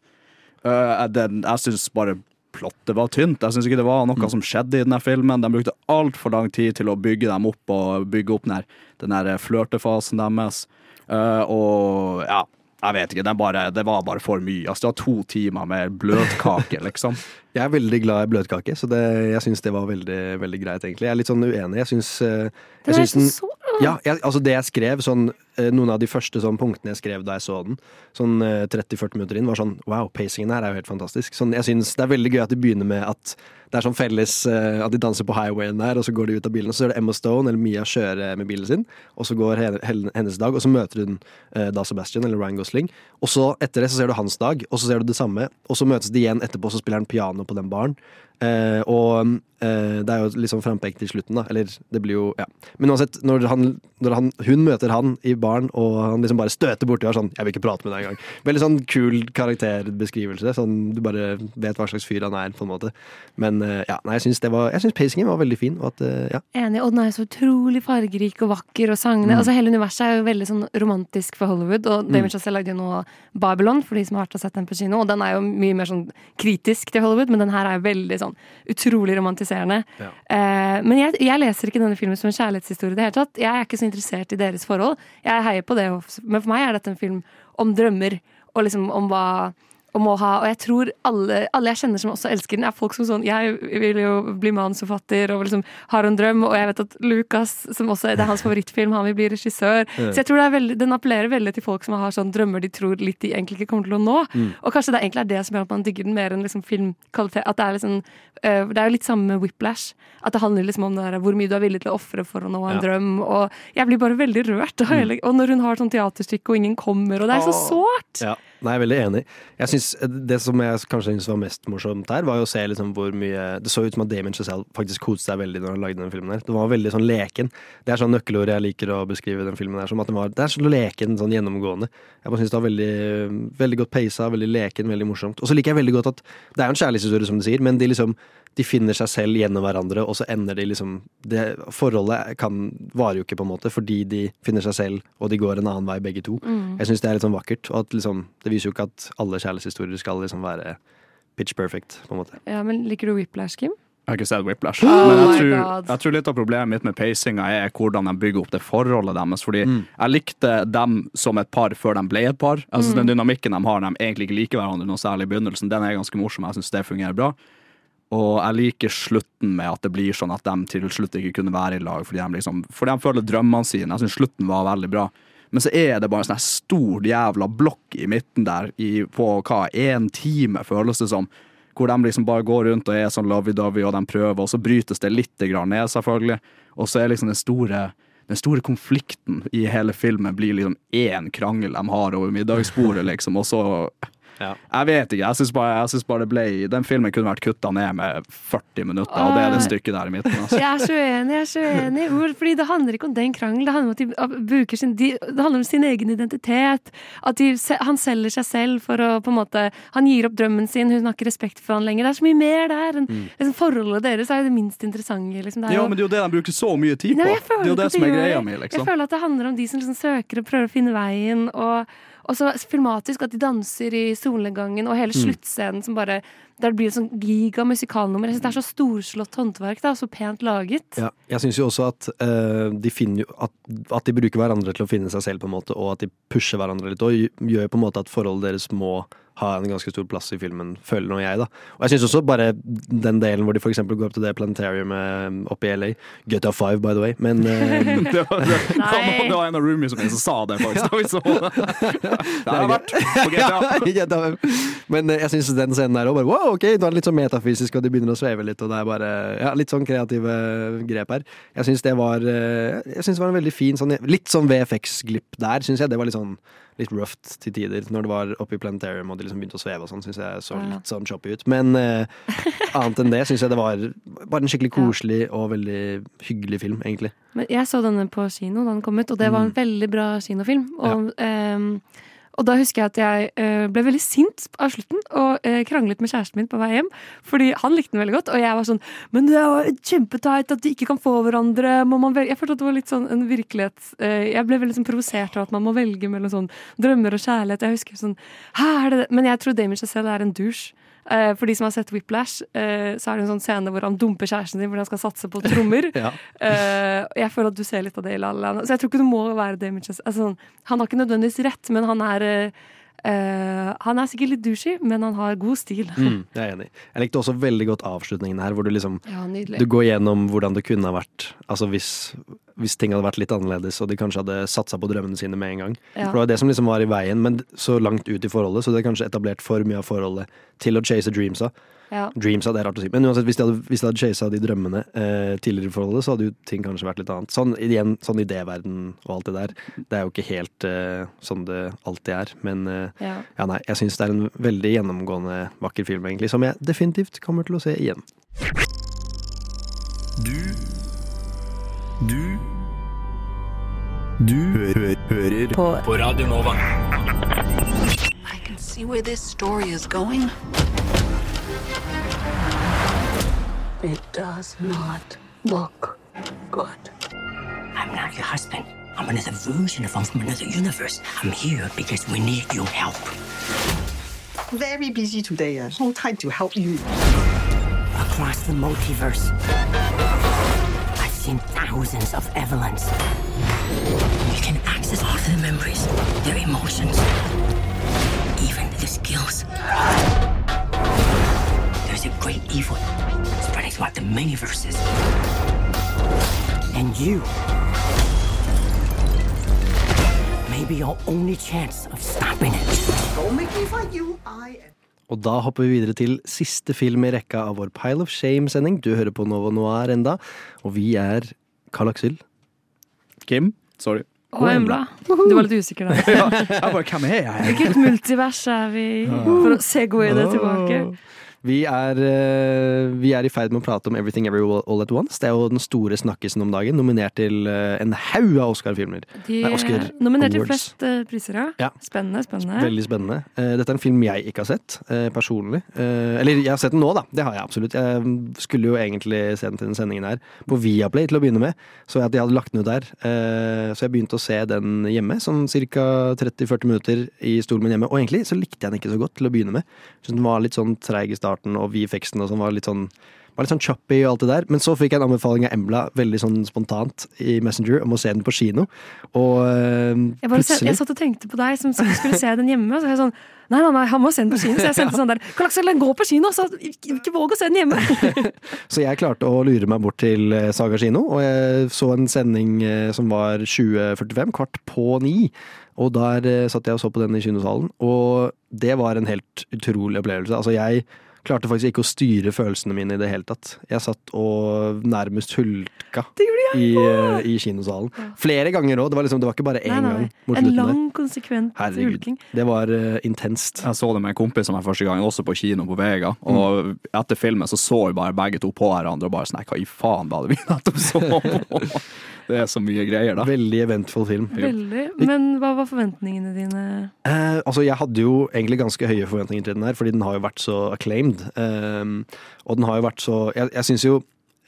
Uh, den, jeg syns bare plottet var tynt. Jeg syns ikke det var noe som skjedde i denne filmen. De brukte altfor lang tid til å bygge dem opp og bygge opp den her, flørtefasen deres. Eh, og ja, jeg vet ikke. Det, bare, det var bare for mye. Altså, det var to timer med bløtkake, liksom. *laughs* Jeg er veldig glad i bløtkake, så det, jeg syns det var veldig, veldig greit, egentlig. Jeg er litt sånn uenig. Jeg syns eh, jeg syns den- så- Ja, jeg, altså det jeg skrev, sånn, eh, noen av de første sånn, punktene jeg skrev da jeg så den, sånn eh, 30-40 minutter inn, var sånn wow, pacingen her er jo helt fantastisk. Sånn, jeg synes Det er veldig gøy at de begynner med at det er sånn felles eh, At de danser på highwayen der, og så går de ut av bilen, og så gjør det Emma Stone eller Mia kjøre med bilen sin, og så går henne- henne- hennes dag, og så møter hun eh, da Sebastian eller Ryan Gosling, og så etter det så ser du hans dag, og så ser du det samme, og så møtes de igjen etterpå, så spiller han piano på den baren. Eh, og eh, det er jo sånn frampekt til slutten, da. Eller det blir jo Ja. Men uansett, når, han, når han, hun møter han i baren, og han liksom bare støter borti og er sånn 'Jeg vil ikke prate med deg engang'. Veldig sånn kul karakterbeskrivelse. Sånn Du bare vet hva slags fyr han er, på en måte. Men eh, ja, nei, jeg syns det var Jeg syns pacingen var veldig fin, og at eh, ja. Enig. Og den er så utrolig fargerik og vakker, og sangene Mm. Altså Hele universet er jo veldig sånn romantisk for Hollywood. Og Damien Mm. Chazelle lagde jo nå Babylon, for de som har vært og sett den på kino. Og den er jo mye mer sånn kritisk til Hollywood, men den her er jo veldig sånn utrolig romantiserende. Ja. Eh, men jeg, jeg leser ikke denne filmen som en kjærlighetshistorie i det hele tatt. Jeg er ikke så interessert i deres forhold. Jeg heier på det, men for meg er dette en film om drømmer, og liksom om hva om må ha, og jeg tror alle, alle jeg kjenner som også elsker den, er folk som sånn Jeg vil jo bli manusforfatter og liksom har en drøm, og jeg vet at Lucas, som også det er hans favorittfilm, han vil bli regissør. Mm. Så jeg tror det er veldig, den appellerer veldig til folk som har sånn drømmer de tror litt de egentlig ikke kommer til å nå. Mm. Og kanskje det egentlig er det som gjør at man digger den mer enn liksom filmkvalitet. At det er liksom øh, Det er jo litt samme med Whiplash. At det handler liksom om det der, hvor mye du er villig til å ofre for å nå en Ja. drøm. Og jeg blir bare veldig rørt. Og, mm. og når hun har sånn teaterstykke og ingen kommer, og det er så sårt! Ja. Nei, jeg er veldig enig. Jeg synes, det som jeg kanskje synes var mest morsomt her, var jo å se liksom hvor mye Det så ut som at Damien Chazelle faktisk koste seg veldig når han lagde den filmen. her. Det var veldig sånn leken. Det er sånn nøkkelord jeg liker å beskrive den filmen her som. At den var, det er sånn leken, sånn gjennomgående. Jeg bare synes det var veldig, veldig godt peisa, veldig leken, veldig morsomt. Og så liker jeg veldig godt at det er jo en kjærlighetshistorie, som du sier, men de liksom de finner seg selv gjennom hverandre, og så ender de liksom det Forholdet kan varer jo ikke, på en måte, fordi de finner seg selv, og de går en annen vei, begge to. Mm. Jeg syns det er litt sånn vakkert. Og at liksom, det viser jo ikke at alle kjærlighetshistorier skal liksom være pitch perfect, på en måte. Ja, men Liker du Whiplash, Kim? Jeg har ikke sett Whiplash. Oh men jeg tror, jeg tror litt av problemet mitt med pacinga er hvordan de bygger opp det forholdet deres. Fordi jeg likte dem som et par før de ble et par. Jeg synes Mm. Den dynamikken de har, de egentlig ikke liker hverandre noe særlig i begynnelsen, den er ganske morsom. Jeg syns det fungerer bra. Og jeg liker slutten med at det blir sånn at de til slutt ikke kunne være i lag fordi de, liksom, fordi de føler drømmene sine. Jeg syns slutten var veldig bra. Men så er det bare en sånn stor jævla blokk i midten der i, på hva, én time, føles det som. Hvor de liksom bare går rundt og er sånn lovey-dovey, og de prøver, og så brytes det litt ned, selvfølgelig. Og så er liksom den store den store konflikten i hele filmen blir liksom én krangel de har over middagsbordet, *laughs* liksom, og så Jeg vet ikke. Jeg syns bare, jeg synes bare det ble Den filmen kunne vært kutta ned med 40 minutter, og det er det stykket der i midten. Altså. *laughs* Jeg er så uenig. jeg er så uenig Fordi Det handler ikke om den krangelen. Det handler om at de bruker sin, de, det handler om sin egen identitet. At de, han selger seg selv for å på en måte Han gir opp drømmen sin, hun har ikke respekt for han lenger. Det er så mye mer der. En, Mm. liksom, forholdet deres er jo det minst interessante. Liksom. Det er Ja, men det er jo det de bruker så mye tid på. Nei, Det er jo det som er greia mi, mi, Jeg liksom. føler at det handler om de som liksom søker og prøver å finne veien. Og, og så filmatisk at de danser i solnedgangen, og hele Mm. sluttscenen som bare Der det blir et sånn giga musikalnummer. Jeg synes Det er så storslått håndverk. Da, så pent laget. Ja, jeg syns jo også at uh, de finner jo at, at de bruker hverandre til å finne seg selv, på en måte, og at de pusher hverandre litt, og gjør på en måte at forholdet deres må ha en ganske stor plass i filmen, føler nå jeg, da. Og jeg syns også bare den delen hvor de for eksempel går opp til det planetariumet oppe i LA Gutta five, by the way, men eh, *laughs* det, var, det, *laughs* det, var, en av roomies som sa det, faktisk. Da vi så det. *laughs* Det har jeg vært på GTA. Ja, Men eh, jeg syns den scenen der òg bare wow, ok, nå er det litt sånn metafysisk, og de begynner å sveve litt, og det er bare ja, litt sånn kreative grep her. Jeg syns det var eh, Jeg synes det var en veldig fin sånn Litt sånn VFX-glipp der, syns jeg. Det var litt sånn litt rough til tider. Når det var oppe i Planetarium og de liksom begynte å sveve og sånn, syns jeg så litt sånn choppy ut. Men eh, annet enn det syns jeg det var bare en skikkelig koselig og veldig hyggelig film, egentlig. Men jeg så denne på kino da den kom ut, og det var en Mm. veldig bra kinofilm. Og, ehm, og da husker jeg at jeg eh, ble veldig sint av slutten og eh, kranglet med kjæresten min på vei hjem. Fordi han likte den veldig godt, og jeg var sånn Men det er jo kjempeteit at de ikke kan få hverandre. Jeg følte at det var litt sånn en virkelighet eh, Jeg ble veldig sånn provosert av at man må velge mellom sånn drømmer og kjærlighet. Jeg husker sånn Hæ, er det det? Men jeg tror Damien Chazelle er en douche. Eh, for de som har sett Whiplash, eh, så er det en sånn scene hvor han dumper kjæresten sin, fordi han skal satse på trommer. *laughs* Ja. Eh, jeg føler at du ser litt av det i La La Land. Så jeg tror ikke du må være Damien Altså, sånn, han har ikke nødvendigvis rett, men han er Uh, Han er sikkert litt douchey, men han har god stil. Mm, jeg er enig. Jeg likte også veldig godt avslutningen her, hvor du liksom Ja. Du går gjennom hvordan det kunne ha vært Altså hvis, hvis ting hadde vært litt annerledes, og de kanskje hadde satsa på drømmene sine med en gang. Ja. For det var det som liksom var i veien, men så langt ut i forholdet, så det er kanskje etablert for mye av forholdet til å chase dreamsa. Ja. Dreamsa, det er rart å si, men uansett, hvis de hadde, hvis de hadde chasa de drømmene eh, tidligere i forholdet, så hadde jo ting kanskje vært litt annet. Sånn igjen, sånn idéverden og alt det der. Det er jo ikke helt eh, sånn det alltid er, men eh, Ja. ja, nei, jeg syns det er en veldig gjennomgående vakker film, egentlig, som jeg definitivt kommer til å se igjen. Du Du Du hø hører På- på Radio Nova. I can see where this story is going. It does not look good. I'm not your husband. I'm another version of him from another universe. I'm here because we need your help. Very busy today. Uh, no time to help you. Across the multiverse, I've seen thousands of Evelyns. You can access all their memories, their emotions, even their skills. There's a great evil spreading throughout the many verses. And you may be your only chance of stopping it. Don't make me fight you. I am. Og da hopper vi videre til siste film i rekka av vår Pile of Shame-sending. Du hører på Nova Noir enda, og vi er Karl Aksel. Kim, sorry. Og Embla. Du var litt usikker der. *laughs* ja, jeg bare, hvem er jeg? Hvilket multivers er vi i? For å segwaye det tilbake. Vi er, eh, vi er i ferd med å prate om Everything Every All At Once. Det er jo den store snakkisen om dagen. Nominert til eh, en haug av Oscar-filmer. De Nei, Oscar er nominert til flest eh, priser, ja. Spennende, spennende. Veldig spennende. Dette er en film jeg ikke har sett, personlig. Eller jeg har sett den nå, da. Det har jeg absolutt. Jeg skulle jo egentlig se den til den sendingen her på Viaplay til å begynne med. Så jeg at de hadde lagt den ut der. Så jeg begynte å se den hjemme, sånn ca. 30-40 minutter i stolen min hjemme. Og egentlig så likte jeg den ikke så godt til å begynne med. Så den var litt sånn treig i starten, og VFX-en og sånn var litt sånn var litt sånn choppy og alt det der. Men så fikk jeg en anbefaling av Embla veldig sånn spontant i Messenger om å se den på kino. Og øh, Jeg, bare, se- plutselig jeg satt og tenkte på deg som skulle se den hjemme. Og så jeg sånn Nei, nei, nei, han må se den på kino. Så jeg sendte sånn der Karl Aksel, gå på kino! Så ikke, ikke våg å se den hjemme! *laughs* Så jeg klarte å lure meg bort til eh, Saga kino, og jeg så en sending eh, som var 20.45, kvart på ni. Og der satt jeg og så på den i kinosalen, og det var en helt utrolig opplevelse. Altså, jeg klarte faktisk ikke å styre følelsene mine i det hele tatt. Jeg satt og nærmest hulka i, eh, i kinosalen. Flere ganger òg. Det, var liksom, det var ikke bare én Nei, nei. gang. mot En lang, der. konsekvent Herregud. hulking. Det var uh, intenst. Jeg så det med en kompis som meg første gang, også på kino på Vega. Og etter filmen så så vi bare begge to på hverandre og bare sånn Nei, hva i faen var det vi nettopp så på? *laughs* Det er så mye greier, da. Veldig eventfull film. Veldig. Men hva var forventningene dine? Eh, altså, jeg hadde jo egentlig ganske høye forventninger til den her, fordi den har jo vært så acclaimed. Um, og den har jo vært så Jeg, jeg syns jo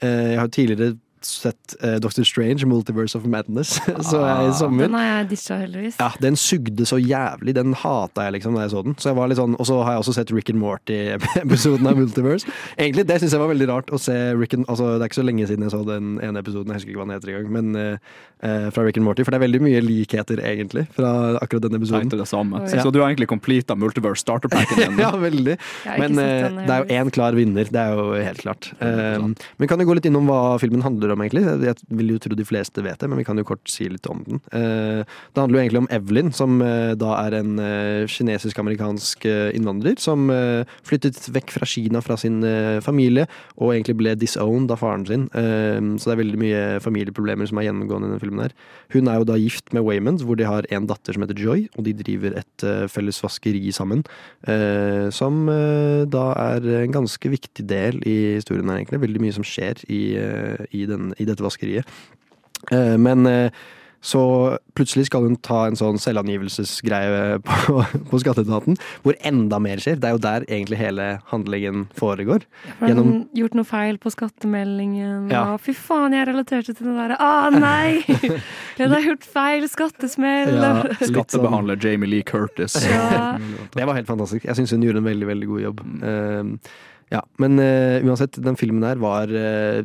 eh, Jeg har tidligere sett uh, Doctor Strange, Multiverse of Madness, *laughs* så jeg i sommer. Den har jeg ditcha, heldigvis. Ja, den sugde så jævlig. Den hata jeg liksom da jeg så den. Så jeg var litt sånn, Og så har jeg også sett Rick and Morty-episoden *laughs* av Multiverse. Egentlig, Det syns jeg var veldig rart å se Rick and, altså Det er ikke så lenge siden jeg så den ene episoden, jeg husker ikke hva den heter engang, men eh, eh, fra Rick and Morty. For det er veldig mye likheter, egentlig, fra akkurat den episoden. Det samme. Ja. Så du har egentlig completa multiverse starterpacken din? *laughs* ja, veldig. Men jeg det er jo én klar vinner, det er jo helt klart. Um, men kan du gå litt innom hva filmen handler om, egentlig. Jeg vil jo tro de fleste vet det, men vi kan jo kort si litt om den. Eh, det handler jo egentlig om Evelyn, som eh, da er en eh, kinesisk-amerikansk innvandrer som flyttet vekk fra Kina fra sin familie, og egentlig ble disowned av faren sin. Så det er veldig mye familieproblemer som er gjennomgående i denne filmen her. Hun er jo da gift med Waymond, hvor de har en datter som heter Joy, og de driver et felles vaskeri sammen. som da er en ganske viktig del i historien her, egentlig. Veldig mye som skjer i, i i, den, i dette vaskeriet. Eh, men eh, så plutselig skal hun ta en sånn selvangivelsesgreie på, *laughs* på skatteetaten, hvor enda mer skjer. Det er jo der egentlig hele handlingen foregår. Har Gjennom hun gjort noe feil på skattemeldingen? Ja. Å, fy faen, jeg relaterte til det derre ah, nei! *laughs* Jeg har gjort feil skattesmell! Ja, *laughs* Skattebehandler sånn- Jamie Lee Curtis. Ja. Det var helt fantastisk. Jeg syns hun gjorde en veldig veldig god jobb. Uh, ja, Men uh, uansett, den filmen her var eh,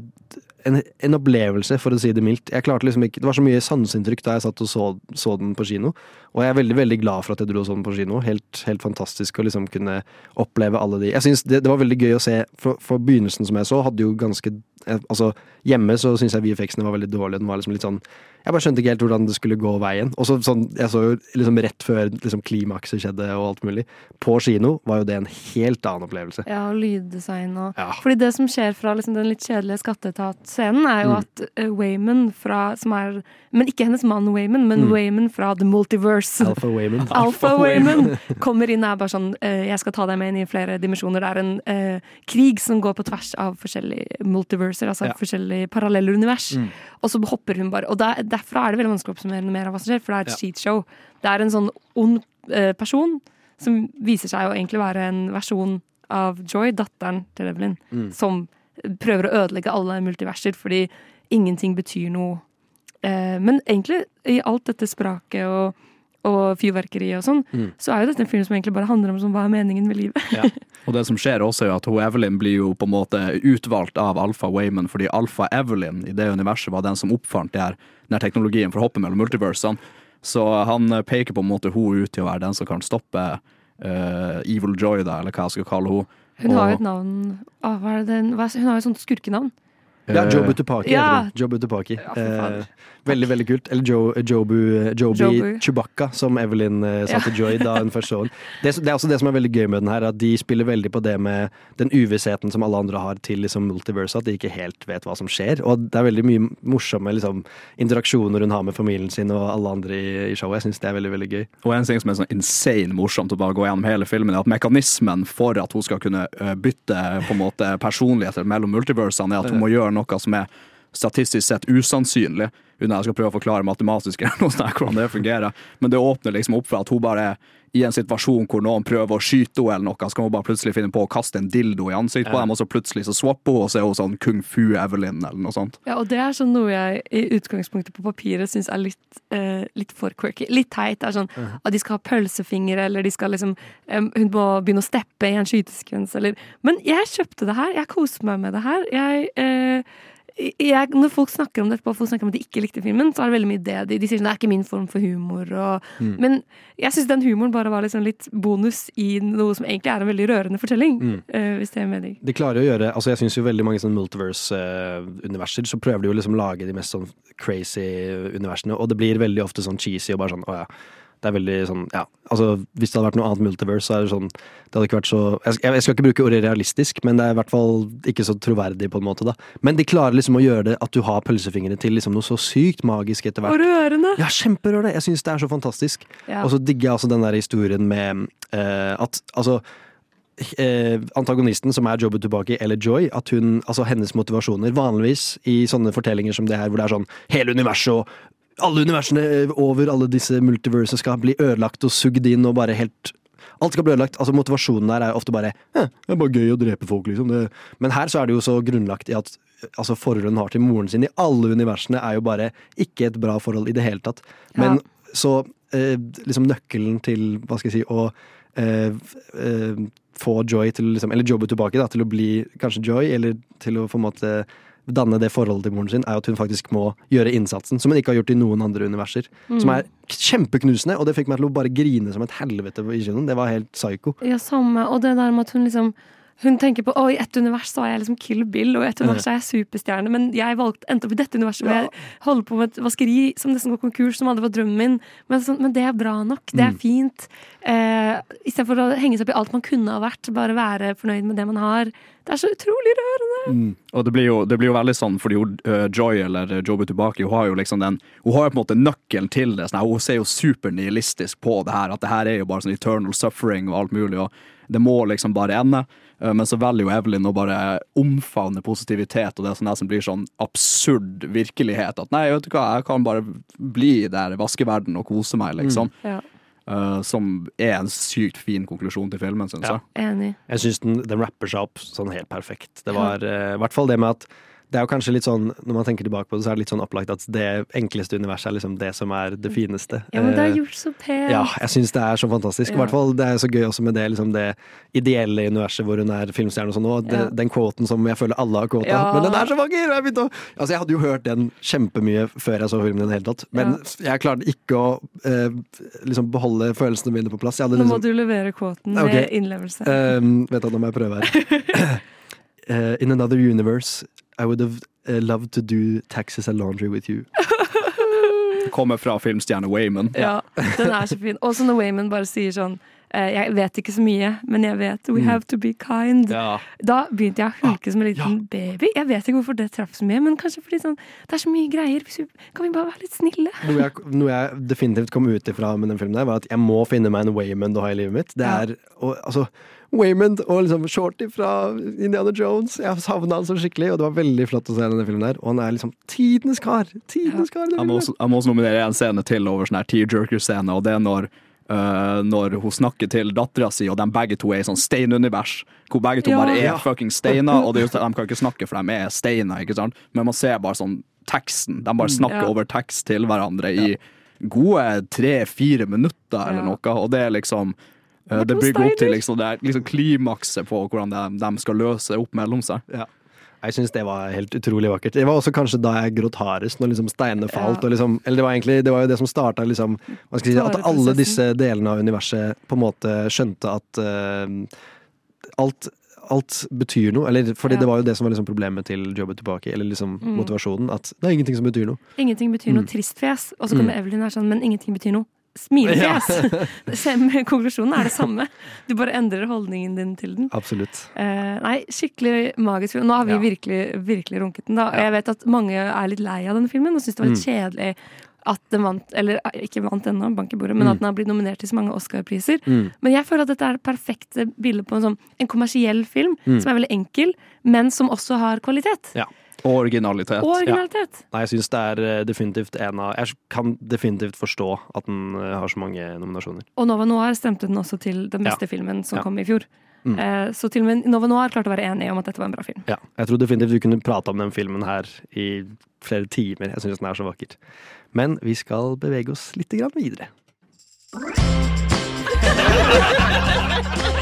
en, en opplevelse, for å si det mildt. Jeg klarte liksom ikke, Det var så mye sanseinntrykk da jeg satt og så, så den på kino. Og jeg er veldig veldig glad for at jeg dro sånn på kino. Helt, helt fantastisk å liksom kunne oppleve alle de Jeg synes det, det var veldig gøy å se, for, for begynnelsen som jeg så, hadde jo ganske eh, Altså, hjemme så syns jeg VFX-ene var veldig dårlige. Den var liksom litt sånn Jeg bare skjønte ikke helt hvordan det skulle gå veien. Og så sånn, Jeg så jo liksom rett før liksom klimakset skjedde og alt mulig. På kino var jo det en helt annen opplevelse. Ja, og lyddesign og Ja. Fordi det som skjer fra liksom, den litt kjedelige skatteetatscenen, er jo Mm. at uh, Wayman fra Som er Men ikke hennes mann Wayman, men Mm. Wayman fra The Multiverse. Alpha Wayman. *laughs* Alpha Wayman kommer inn og er bare sånn eh, Jeg skal ta deg med inn i flere dimensjoner. Det er en uh, krig som går på tvers av forskjellige multiverser, altså Ja. forskjellige parallelle univers. Mm. Og så hopper hun bare Og der, derfra er det veldig vanskelig å oppsummere noe mer av hva som skjer, for det er et Ja. cheatshow. Det er en sånn ond eh, person som viser seg å egentlig være en versjon av Joy, datteren til Evelyn, Mm. som prøver å ødelegge alle multiverser fordi ingenting betyr noe. Eh, men egentlig, i alt dette spraket og, og fyrverkeriet og sånn, Mm. så er jo dette en film som egentlig bare handler om sånn, hva er meningen med livet. Og det som skjer også, er at hun Evelyn blir jo på en måte utvalgt av Alfa Wayman, fordi Alfa Evelyn i det universet var den som oppfant det her, den her teknologien for å hoppe mellom multiversene. Så han eh, peker på en måte hun ut til å være den som kan stoppe uh, Evil Joy, da, eller hva jeg skal kalle henne. Hun har jo et navn ah, hva er det, den- Hun har jo et sånt skurkenavn. Ja, Eh, Joe Butupaki. Ja. Joe Butupaki. Ja, veldig, veldig kult. Eller Joe, Jobu, Joby Jobu. Chewbacca, som Evelyn eh, sa Ja. til Joy da hun først så den. Det, det er også det som er veldig gøy med den her, at de spiller veldig på det med den uvissheten som alle andre har til liksom, multiverse, at de ikke helt vet hva som skjer. Og det er veldig mye morsomme liksom, interaksjoner hun har med familien sin og alle andre i, i showet. Jeg syns det er veldig, veldig gøy. Og en ting som er sånn insane morsomt å bare gå gjennom hele filmen, er at mekanismen for at hun skal kunne øh, bytte på en måte personligheter mellom multiversene, er at hun må gjøre noe som er statistisk sett usannsynlig, uten at jeg skal prøve å forklare matematisk hvordan det fungerer. Men det åpner liksom opp for at hun bare er i en situasjon hvor noen prøver å skyte henne, eller noe, så kan hun bare plutselig finne på å kaste en dildo i ansiktet på dem, og så plutselig så swapper hun, og så er hun sånn kung fu Evelyn, eller noe sånt. Ja, og det er sånn noe jeg i utgangspunktet på papiret syns er litt, eh, litt for quirky. Litt teit. Det er sånn at de skal ha pølsefingre, eller de skal liksom um, Hun må begynne å steppe i en skytesekvens, eller Men jeg kjøpte det her. Jeg koste meg med det her. Jeg eh, jeg, når folk snakker om det folk snakker om at de ikke likte filmen, så er det veldig mye det. De, de sier sånn, det er ikke min form for humor. Og, Mm. Men jeg syns den humoren bare var liksom litt bonus i noe som egentlig er en veldig rørende fortelling. Mm. Uh, hvis det er mening. De klarer å gjøre Altså jeg syns jo veldig mange sånn multiverse-universer, så prøver de jo liksom å lage de mest sånn crazy universene, og det blir veldig ofte sånn cheesy og bare sånn å ja. Det er veldig sånn, ja, altså Hvis det hadde vært noe annet multiverse, så er det sånn Det hadde ikke vært så Jeg, jeg skal ikke bruke ordet realistisk, men det er i hvert fall ikke så troverdig, på en måte, da. Men de klarer liksom å gjøre det at du har pølsefingre til liksom noe så sykt magisk etter hvert. Og rørende! Ja, kjemperørende! Jeg syns det er så fantastisk. Ja. Og så digger jeg altså den der historien med uh, at altså eh, antagonisten, som er Jobu Tubaki, eller Joy, at hun, altså hennes motivasjoner Vanligvis i sånne fortellinger som det her, hvor det er sånn hele universet og alle universene over alle disse multiversene skal bli ødelagt og sugd inn og bare helt Alt skal bli ødelagt. Altså Motivasjonen der er jo ofte bare eh, Det er bare gøy å drepe folk, liksom. Det. Men her så er det jo så grunnlagt i at altså forholdet hun har til moren sin i alle universene, er jo bare ikke et bra forhold i det hele tatt. Men så eh, liksom nøkkelen til, hva skal jeg si, å eh, eh, få Joy til liksom, Eller Jobbe tilbake, da, til å bli kanskje Joy, eller til å på en måte danne det forholdet til moren sin, er at hun faktisk må gjøre innsatsen, som hun ikke har gjort i noen andre universer. Mm. Som er kjempeknusende, og det fikk meg til å bare grine som et helvete i kinoen. Det var helt psycho. Ja, samme. Og det der med at hun liksom hun tenker på å, i ett univers så er jeg liksom Kill Bill, og i ett univers er jeg superstjerne, men jeg valgte, endte opp i dette universet hvor jeg holder på med et vaskeri som nesten går konkurs, som aldri var drømmen min. Men, så, men det er bra nok. Det er Mm. fint. Eh, Istedenfor å henge seg opp i alt man kunne ha vært, bare være fornøyd med det man har. Det er så utrolig rørende. Og det blir, jo, det blir jo veldig sånn, fordi hun, øh, Joy eller Joby Tubaki, hun har jo liksom den Hun har jo på en måte nøkkelen til det. Sånn, her, hun ser jo supernihilistisk på det her, at det her er jo bare sånn eternal suffering og alt mulig, og det må liksom bare ende. Eh, Men så velger jo Evelyn å bare omfavne positivitet, og det er sånn som blir sånn absurd virkelighet. At nei, vet du hva, jeg kan bare bli der i vaskeverdenen og kose meg, liksom. Ja. Eh, som er en sykt fin konklusjon til filmen, syns jeg. Enig. Jeg syns den, den rapper seg opp sånn helt perfekt. Det var eh, i hvert fall det med at det er jo kanskje litt sånn, Når man tenker tilbake på det, så er det litt sånn opplagt at det enkleste universet er liksom det som er det fineste. Ja, men det er Eh, gjort så pent. Ja, jeg syns det er så fantastisk. I Ja. hvert fall Det er så gøy også med det, liksom det ideelle universet hvor hun er filmstjerne og sånn òg. Ja. Den quoten som jeg føler alle har quota. Ja. Men den er så vakker! Jeg, begynte å, altså, jeg hadde jo hørt den kjempemye før jeg så filmen i det hele tatt. Men jeg klarte ikke å eh, liksom beholde følelsene mine på plass. Hadde Nå må liksom, du levere kvoten Ok. med innlevelse. Um, vet du, nå må jeg prøve her. Uh, *laughs* in another universe, I would have uh, loved to do taxes and laundry with you. *laughs* Kommer fra filmstjerne Wayman. Ja, den er så fin. Også når Wayman bare sier sånn eh, Jeg vet ikke så mye, men jeg vet we Mm. have to be kind. Ja. Da begynte jeg å hulke som en liten baby. Jeg vet ikke hvorfor det traff så mye, men kanskje fordi sånn, det er så mye greier. Kan vi bare være litt snille? Noe jeg, noe jeg definitivt kom ut ifra med den filmen, der var at jeg må finne meg en Wayman å ha i livet mitt. Det Ja. er og, altså, Waymond og liksom Shorty fra Indiana Jones. Jeg savna han så skikkelig, og det var veldig flott å se denne filmen der. Og han er liksom tidenes kar! Tidenes kar! Jeg må, også, jeg må også nominere en scene til over sånn her tearjerker-scene, og det er når Uh, når hun snakker til dattera si, og de begge to er i sånn steinunivers, hvor begge to Ja. bare er Ja. fucking steiner, og det er just, de kan ikke snakke, for de er steiner, ikke sant? Men man ser bare sånn teksten, de bare snakker Ja. over tekst til hverandre i gode tre-fire minutter, eller Ja. noe, og det er liksom det bygger opp til liksom, det er liksom klimakset på hvordan de, de skal løse opp mellom seg. Ja. Jeg syns det var helt utrolig vakkert. Det var også kanskje da jeg gråt hardest, når liksom steinene falt. Ja. Og liksom, eller det var egentlig det var jo det som starta liksom, si, At alle disse delene av universet på en måte skjønte at uh, alt alt betyr noe. Eller, fordi Ja. det var jo det som var liksom problemet til Jobbet tilbake, eller liksom Mm. motivasjonen. At det er ingenting som betyr noe. Ingenting betyr noe Mm. tristfjes. Og så kommer Mm. Evelyn og er sånn, men ingenting betyr noe smilefjes. *laughs* *laughs* Sem- Konklusjonen er det samme. Du bare endrer holdningen din til den. Absolutt. Eh, nei, skikkelig magisk film. Nå har vi virkelig, virkelig runket den, da. Og jeg vet at mange er litt lei av denne filmen og syns det var litt Mm. kjedelig at den vant, eller ikke vant ennå, bank i bordet, men Mm. at den har blitt nominert til så mange Oscar-priser. Mm. Men jeg føler at dette er det perfekte bildet på en sånn en kommersiell film, Mm. som er veldig enkel, men som også har kvalitet. Ja. Og originalitet. Og originalitet. Nei, jeg syns det er eh, definitivt en av Jeg kan definitivt forstå at den eh, har så mange nominasjoner. Og Nova Noir stemte den også til den Ja. beste filmen som Ja. kom i fjor. Mm. Eh, så til og med Nova Noir klarte å være enig om at dette var en bra film. Ja, jeg tror definitivt vi kunne prate om den filmen her i flere timer. Jeg syns den er så vakkert. Men vi skal bevege oss litt grann videre. *laughs*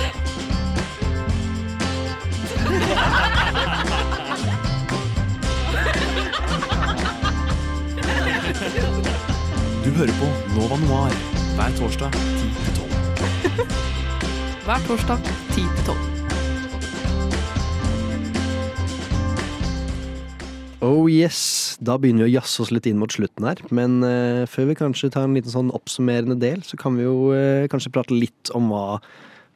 Du hører på Nova Noir hver torsdag 10 til 12. *laughs* Hver torsdag 10 til 12. Oh yes, da begynner vi å jazze oss litt inn mot slutten her. Men uh, før vi kanskje tar en liten sånn oppsummerende del, så kan vi jo uh, kanskje prate litt om hva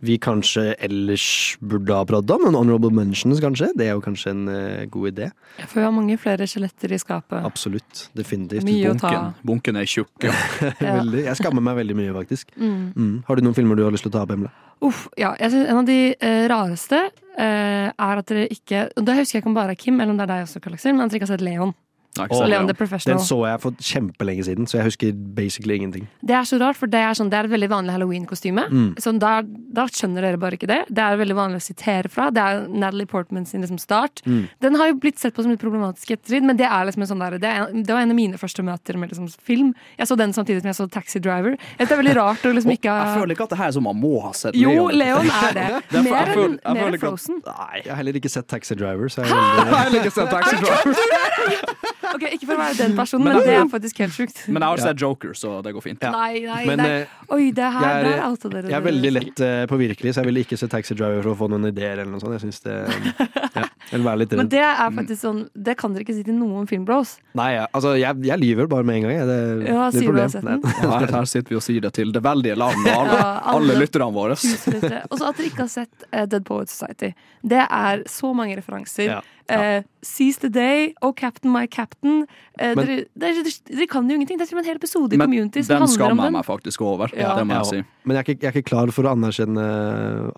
vi kanskje ellers burde ha prøvd om. En honorable mentions, kanskje. Det er jo kanskje en uh, god idé. For vi har mange flere skjeletter i skapet. Absolutt. Definitivt. Mye å ta. Bunken, bunken er tjukk, ja. *laughs* Ja. veldig. Jeg skammer meg veldig mye, faktisk. Mm. Mm. Har du noen filmer du har lyst til å ta opp, Emla? Uff, ja. Jeg synes en av de eh, rareste eh, er at dere ikke Og det husker jeg ikke om bare er Kim, eller om det er deg også, Karl Aksel, men at dere ikke har sett Leon. Åh, Leon the Professional. Den så jeg for kjempelenge siden, så jeg husker basically ingenting. Det er så rart, for det er, sånn, det er et veldig vanlig halloween-kostyme. Mm. Sånn, da, da skjønner dere bare ikke det. Det er veldig vanlig å sitere fra. Det er Natalie Portman sin liksom, start. Mm. Den har jo blitt sett på som litt problematisk ettertid, men det er liksom en sånn der, det, er, det var en av mine første møter med liksom, film. Jeg så den samtidig som jeg så Taxi Driver. Det er veldig rart å liksom ikke Jeg føler ikke at det her er som man må ha sett Jo, Leon er det. *laughs* Er Mer enn Frozen. Frozen. Jeg har heller ikke sett Taxi Driver, så jeg Jeg har heller ikke sett Taxi Driver. *laughs* Ok, Ikke for å være den personen, Men men, det- er faktisk helt sjukt. Men jeg har også sett Joker, så det går fint. Nei, nei, Men, nei. eh, Oi, det her jeg der er, outa dere. jeg er veldig lett eh, påvirkelig, så jeg ville ikke se Taxi Driver for å få noen ideer eller noe sånt. Jeg synes det *laughs* ja, Men det er faktisk sånn Det kan dere ikke si til noen filmbros. Nei, ja, altså, jeg, jeg lyver bare med en gang. Det, Ja, det er problem. Ja, her, her sitter vi og sier det til det veldige land og *laughs* alle, Ja, alle- alle lytterne våre. Og så at dere ikke har sett eh, Dead Poet Society. Det er så mange referanser. Ja. Eh, Seize the Day, Oh Captain My Captain. Eh, Men- dere, dere, dere kan jo ingenting. Det er til og med en hel episode i Community som handler om den. Den den. meg faktisk over. Ja. Det må jeg si. Men jeg er, ikke, jeg er ikke klar for å anerkjenne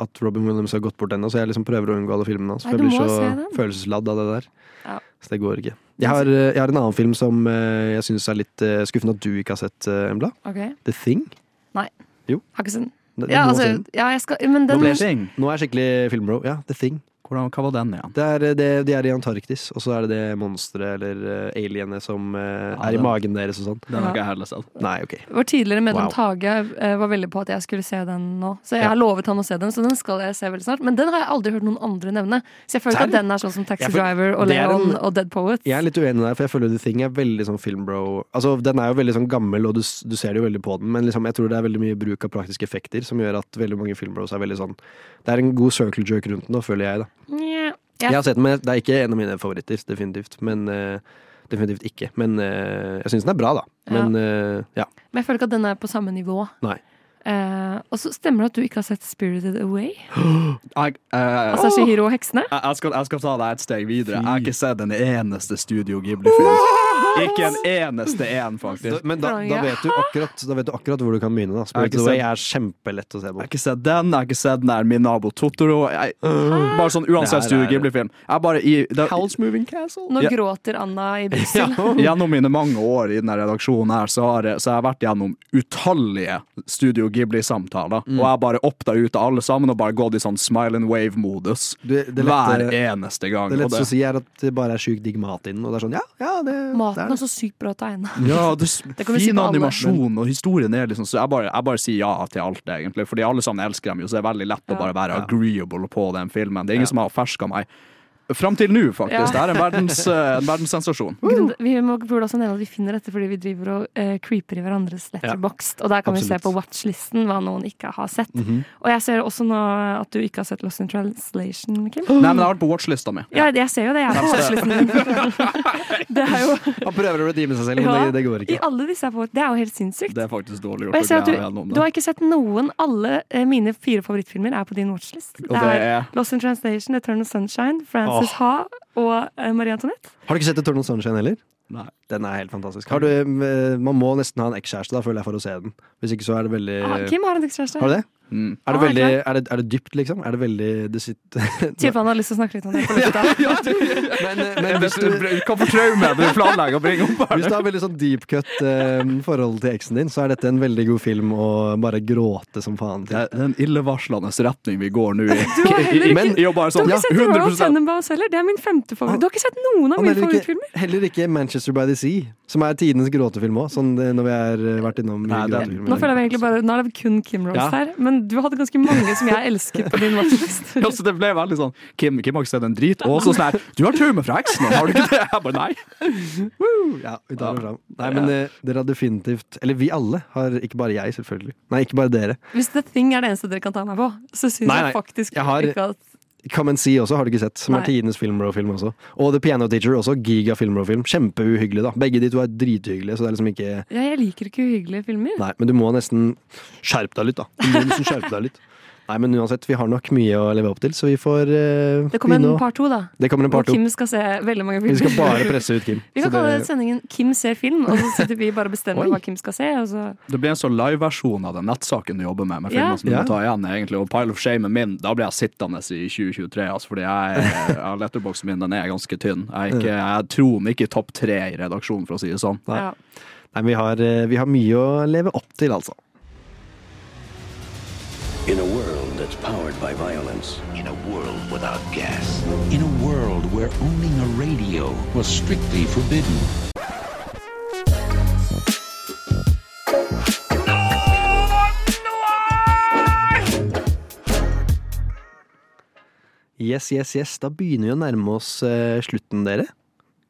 at Robin Williams har gått bort ennå, så jeg liksom prøver å unngå alle filmene hans. For jeg blir så følelsesladd av det der. Ja. Så det går ikke. Jeg har, eh, jeg har en annen film som jeg syns er litt skuffende at du ikke har sett, Embla. Okay. The Thing. Nei. Jo. Har ikke sett den. Ja, altså, ja, jeg skal, men den Nå, ble jeg, nå er jeg skikkelig filmbro. Ja, The Thing. Hvordan, hva var den igjen? Det er, det, de er i Antarktis, og så er det det monsteret eller uh, alienet som eh, er i magen deres og sånn. Den har ikke jeg heller sett. Nei, ok. Vår tidligere medlem Wow. Tage uh, var veldig på at jeg skulle se den nå. Så jeg Ja. har lovet han å se den, så den skal jeg se veldig snart. Men den har jeg aldri hørt noen andre nevne. Så jeg føler ikke at den er sånn som Taxi Driver og Leon en- og Dead Poets. Jeg er litt uenig der, for jeg føler The Thing er veldig sånn filmbro Altså, Den er jo veldig sånn gammel, og du, du ser det jo veldig på den, men liksom, jeg tror det er veldig mye bruk av praktiske effekter som gjør at veldig mange filmbros er veldig sånn Det er en god circle jerk rundt den, da, føler jeg, da. Nja, Jeg har sett den, men det er ikke en av mine favoritter, definitivt. Men uh, Definitivt ikke. Men uh, jeg syns den er bra, da. Men uh, ja. Men jeg føler ikke at den er på samme nivå. Nei. Eh, og så stemmer det at du ikke har sett Spirited Away? *gasps* Eh, Altså Shihiro og heksene? jeg, jeg, skal, jeg skal ta deg et steg videre. Jeg har ikke sett en eneste Studio Ghibli-film. *laughs* Ikke en eneste en, faktisk. Men da, da, vet du akkurat, da vet du akkurat hvor du kan begynne. da Jeg ikke Spirited er kjempelett å se på. Jeg har ikke sett den, jeg har ikke sett den der Min nabo Totoro. Jeg, bare sånn uansett Studio Ghibli-film. Jeg i House Moving Castle. Nå Ja. gråter Anna i Brussel. *laughs* Gjennom mine mange år i denne redaksjonen her, så har jeg, så har jeg vært gjennom utallige Studio Ghibli-samtaler. Mm. Og jeg har bare opta ut av alle sammen og bare gått i sånn smile and wave-modus. Hver eneste gang. Det er letteste å si er at det bare er sjukt digg mat innen, og det er sånn ja, ja, det, det Maten er er så sykt bra tegna. Ja, det er *laughs* Det si fin alle. animasjon, og historien er liksom Så jeg bare, jeg bare sier ja til alt, egentlig. Fordi alle sammen elsker dem jo, så det er veldig lett å bare være agreeable på den filmen. Det er ingen som har ferska meg Fram til nå, faktisk. Ja. Det er en, verdens, *laughs* eh, en verdenssensasjon. Vi må burde også nevne at vi finner dette fordi vi driver og uh, creeper i hverandres letterboxd. Og der kan vi se på watchlisten hva noen ikke har sett. Mhm. Og jeg ser også nå at du ikke har sett Lost in Translation, Kim. *gasps* Nei, men det har vært på watchlista mi. Ja, jeg ser jo det. Jeg er på watchlisten din. *laughs* det er jo Han prøver å redeeme seg selv, men Ja, det, det går I alle disse er på Det er jo helt sinnssykt. Det er faktisk dårlig Og gjort jeg å ser at grave du, du har ikke sett noen. Alle eh, mine fire favorittfilmer er på din watchlist. Og det er- Lost in Translation, Eternal Sunshine, Frances Åh. Ha og eh, Marie Antoinette. Har du ikke sett Eternal Sunshine heller? Nei. Den er helt fantastisk. Har du, eh, man må nesten ha en ekskjæreste da, føler jeg, for å se den. Hvis ikke så er det veldig Ah, Kim har en ekskjæreste. Har du det? Mm. Er, det Ah, veldig, er, det, er det dypt, liksom? Er det veldig det sitter, *laughs* Typ han har lyst til å snakke litt om det på lufta. *laughs* Men, eh, men hvis du Hva for traume du planlegger å bringe opp? Hvis du har veldig sånn deep cut eh, forhold til eksen din, så er dette en veldig god film å bare gråte som faen til. Det er en illevarslende retning vi går nå i. *laughs* Du har heller ikke, Men- I bare du sånn, har ikke sett Royal 100% Tenenbaums heller. Det er min femte favoritt. Du har ikke sett noen av mine favorittfilmer. heller ikke Manchester by the Sea, som er tidenes gråtefilm òg, sånn det- når vi har eh, vært innom Nei, Nå føler jeg egentlig bare, nå er det kun Kim Rose Ja. her, men du hadde ganske mange som jeg elsket på din watchlist. *laughs* Ja, så det ble veldig sånn Kim, Kim har ikke sett en drit. Og så sånn her Du har traume fra eksen har du ikke det? Jeg bare nei. Woo! Ja, vi tar det fram. Nei, men eh, dere har definitivt Eller vi alle har, ikke bare jeg, selvfølgelig. Nei, ikke bare dere. Hvis The Thing er det eneste dere kan ta meg på, så syns jeg faktisk Jeg har- ikke at Come and See også har du ikke sett, som Nei. er tidenes filmbro-film også. Og The Piano Teacher også, giga filmbro-film. Kjempeuhyggelig, da. Begge de to er drithyggelige, så det er liksom ikke ja, Jeg liker ikke uhyggelige filmer. Nei, men du må nesten skjerpe deg litt, da. Du må nesten skjerpe deg litt. Nei, men uansett, vi har nok mye å leve opp til, så vi får uh, Det kommer en par part to, da. Det kommer en par to. Kim skal se veldig mange Vi skal bare *laughs* presse ut Kim. Vi kan kalle det- sendingen 'Kim ser film', og så sitter vi bare og bestemmer hva Kim skal se. Og så Det blir en sånn liveversjon av den nettsaken du jobber med. Med Ja. filmer som du Ja. må ta igjen egentlig Og Pile of Shame min, da blir jeg sittende i 2023. Altså, fordi jeg, *laughs* jeg letterboksen min den er ganske tynn. Jeg, er ikke, jeg tror den ikke er topp tre i redaksjonen, for å si det sånn. Nei. ja. Nei, vi har, eh, vi har mye å leve opp til, altså. In a world that's powered by violence. In a world without gas. In a world where owning a radio was strictly forbidden. Yes, yes, yes. Da begynner vi å nærme oss eh, slutten, dere.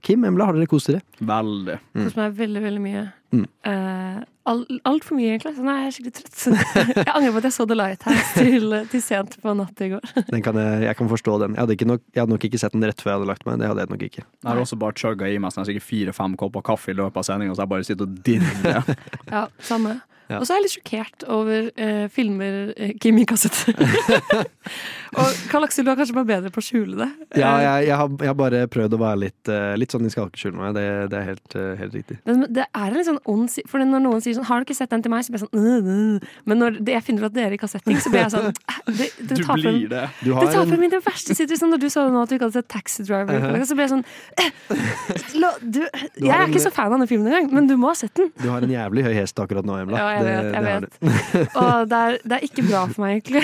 Kim, Embla, har dere kost dere? Veldig. Koser meg veldig, veldig mye. Mm. Uh, Altfor mye, egentlig. Så nå er jeg skikkelig trøtt. *laughs* jeg angrer på at jeg så The Lighthouse til, til sent på natt i går. Den kan jeg, jeg kan forstå den. Jeg hadde, ikke nok, jeg hadde nok ikke sett den rett før jeg hadde lagt meg. Det hadde jeg nok ikke. Jeg har også bare chugga i meg sånn sikkert fire-fem kopper kaffe i løpet av sendinga, så jeg bare sitter og dirrer. *laughs* Ja, samme. Ja. Og så er jeg litt sjokkert over eh, filmer eh, Kim i kasset *laughs* og Karl Aksel, du er kanskje bare bedre på å skjule det. Ja, Eh, jeg, jeg, har, jeg har bare prøvd å være litt, eh, litt sånn i skalkeskjul med meg. Det, det er helt, eh, helt riktig. Men det er en litt sånn ond si- For når noen sier sånn 'Har du ikke sett den til meg?' Så blir jeg sånn «Øh, øh». Men når det, jeg finner ut at dere er i kassetting, så blir jeg sånn «Æ, det, det Du blir det. Du har Det tar en- frem min verste situasjon Sånn når du sa nå at du ikke hadde sett Taxi Driver, Uh-huh. så blir jeg sånn «Eh, la, *laughs* du, Jeg er er ikke så fan av den filmen engang, men du må ha sett den. Du har en jævlig høy hest akkurat nå, Emla. Ja, jeg Det- vet. Jeg det vet. *laughs* Og det er, det er ikke bra for meg, egentlig.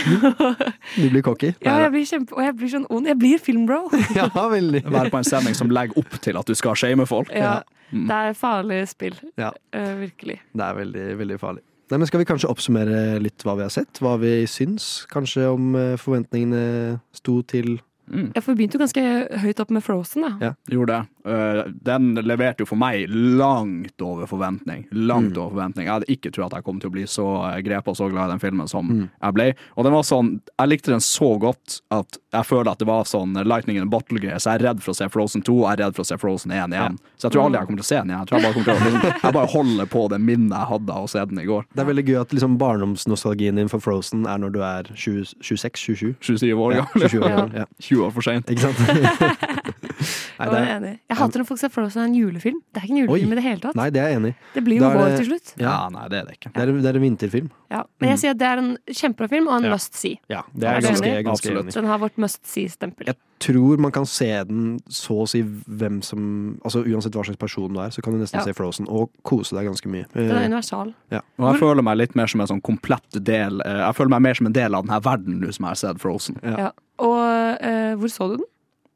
*laughs* Du blir cocky. Ja, jeg blir kjempe, og jeg blir sånn ond. Jeg blir filmbro. *laughs* Ja, veldig. Være på en sending som legger opp til at du skal shame folk. Ja, Mm. det er farlig spill. Ja. Uh, virkelig. Det er veldig, veldig farlig. Nei, men Skal vi kanskje oppsummere litt hva vi har sett? Hva vi syns? Kanskje om eh, forventningene sto til Mm. Ja, for vi begynte jo ganske høyt opp med Frozen, da. Ja. Gjorde det. Eh, den leverte jo for meg langt over forventning. Langt Mm. over forventning. Jeg hadde ikke trodd at jeg kom til å bli så uh, grepet og så glad i den filmen som Mm. jeg ble. Og den var sånn, jeg likte den så godt at jeg føler at det var sånn lightning in a bottle-greie. Så jeg er redd for å se Frozen 2, og jeg er redd for å se Frozen 1 igjen. Så jeg tror aldri jeg kommer til å se den igjen. Jeg tror jeg bare å liksom, *laughs* jeg bare holder på det minnet jeg hadde av å se den i går. Det er veldig gøy at liksom barndomsnostalgien din for Frozen er når du er 26-27. 27 år Ja, gammel. 27 år ja. *laughs* 20 år for seint. Ikke sant? *laughs* Nei, Jeg det er, jeg, enig. Jeg hater når folk ser Frozen er en julefilm. Det er ikke en julefilm Oi. i det hele tatt. Nei, det er jeg enig i. Det blir jo vår det- til slutt. Ja, nei, det er det ikke. det er, det er en vinterfilm. Ja. Men jeg sier at det er en kjempebra film, og en Ja. must see. Ja, det er Er ganske, enig? ganske Absolutt. enig. Den har vårt must see-stempel. Jeg tror man kan se den så å si hvem som Altså Uansett hva slags person du er, så kan du nesten Ja. se Frozen og kose deg ganske mye. Den er Eh, universal. ja. Og jeg føler meg litt mer som en sånn komplett del eh, Jeg føler meg mer som en del av denne verden nå som jeg har sett Frozen. Ja. Ja. Og uh, hvor så du den?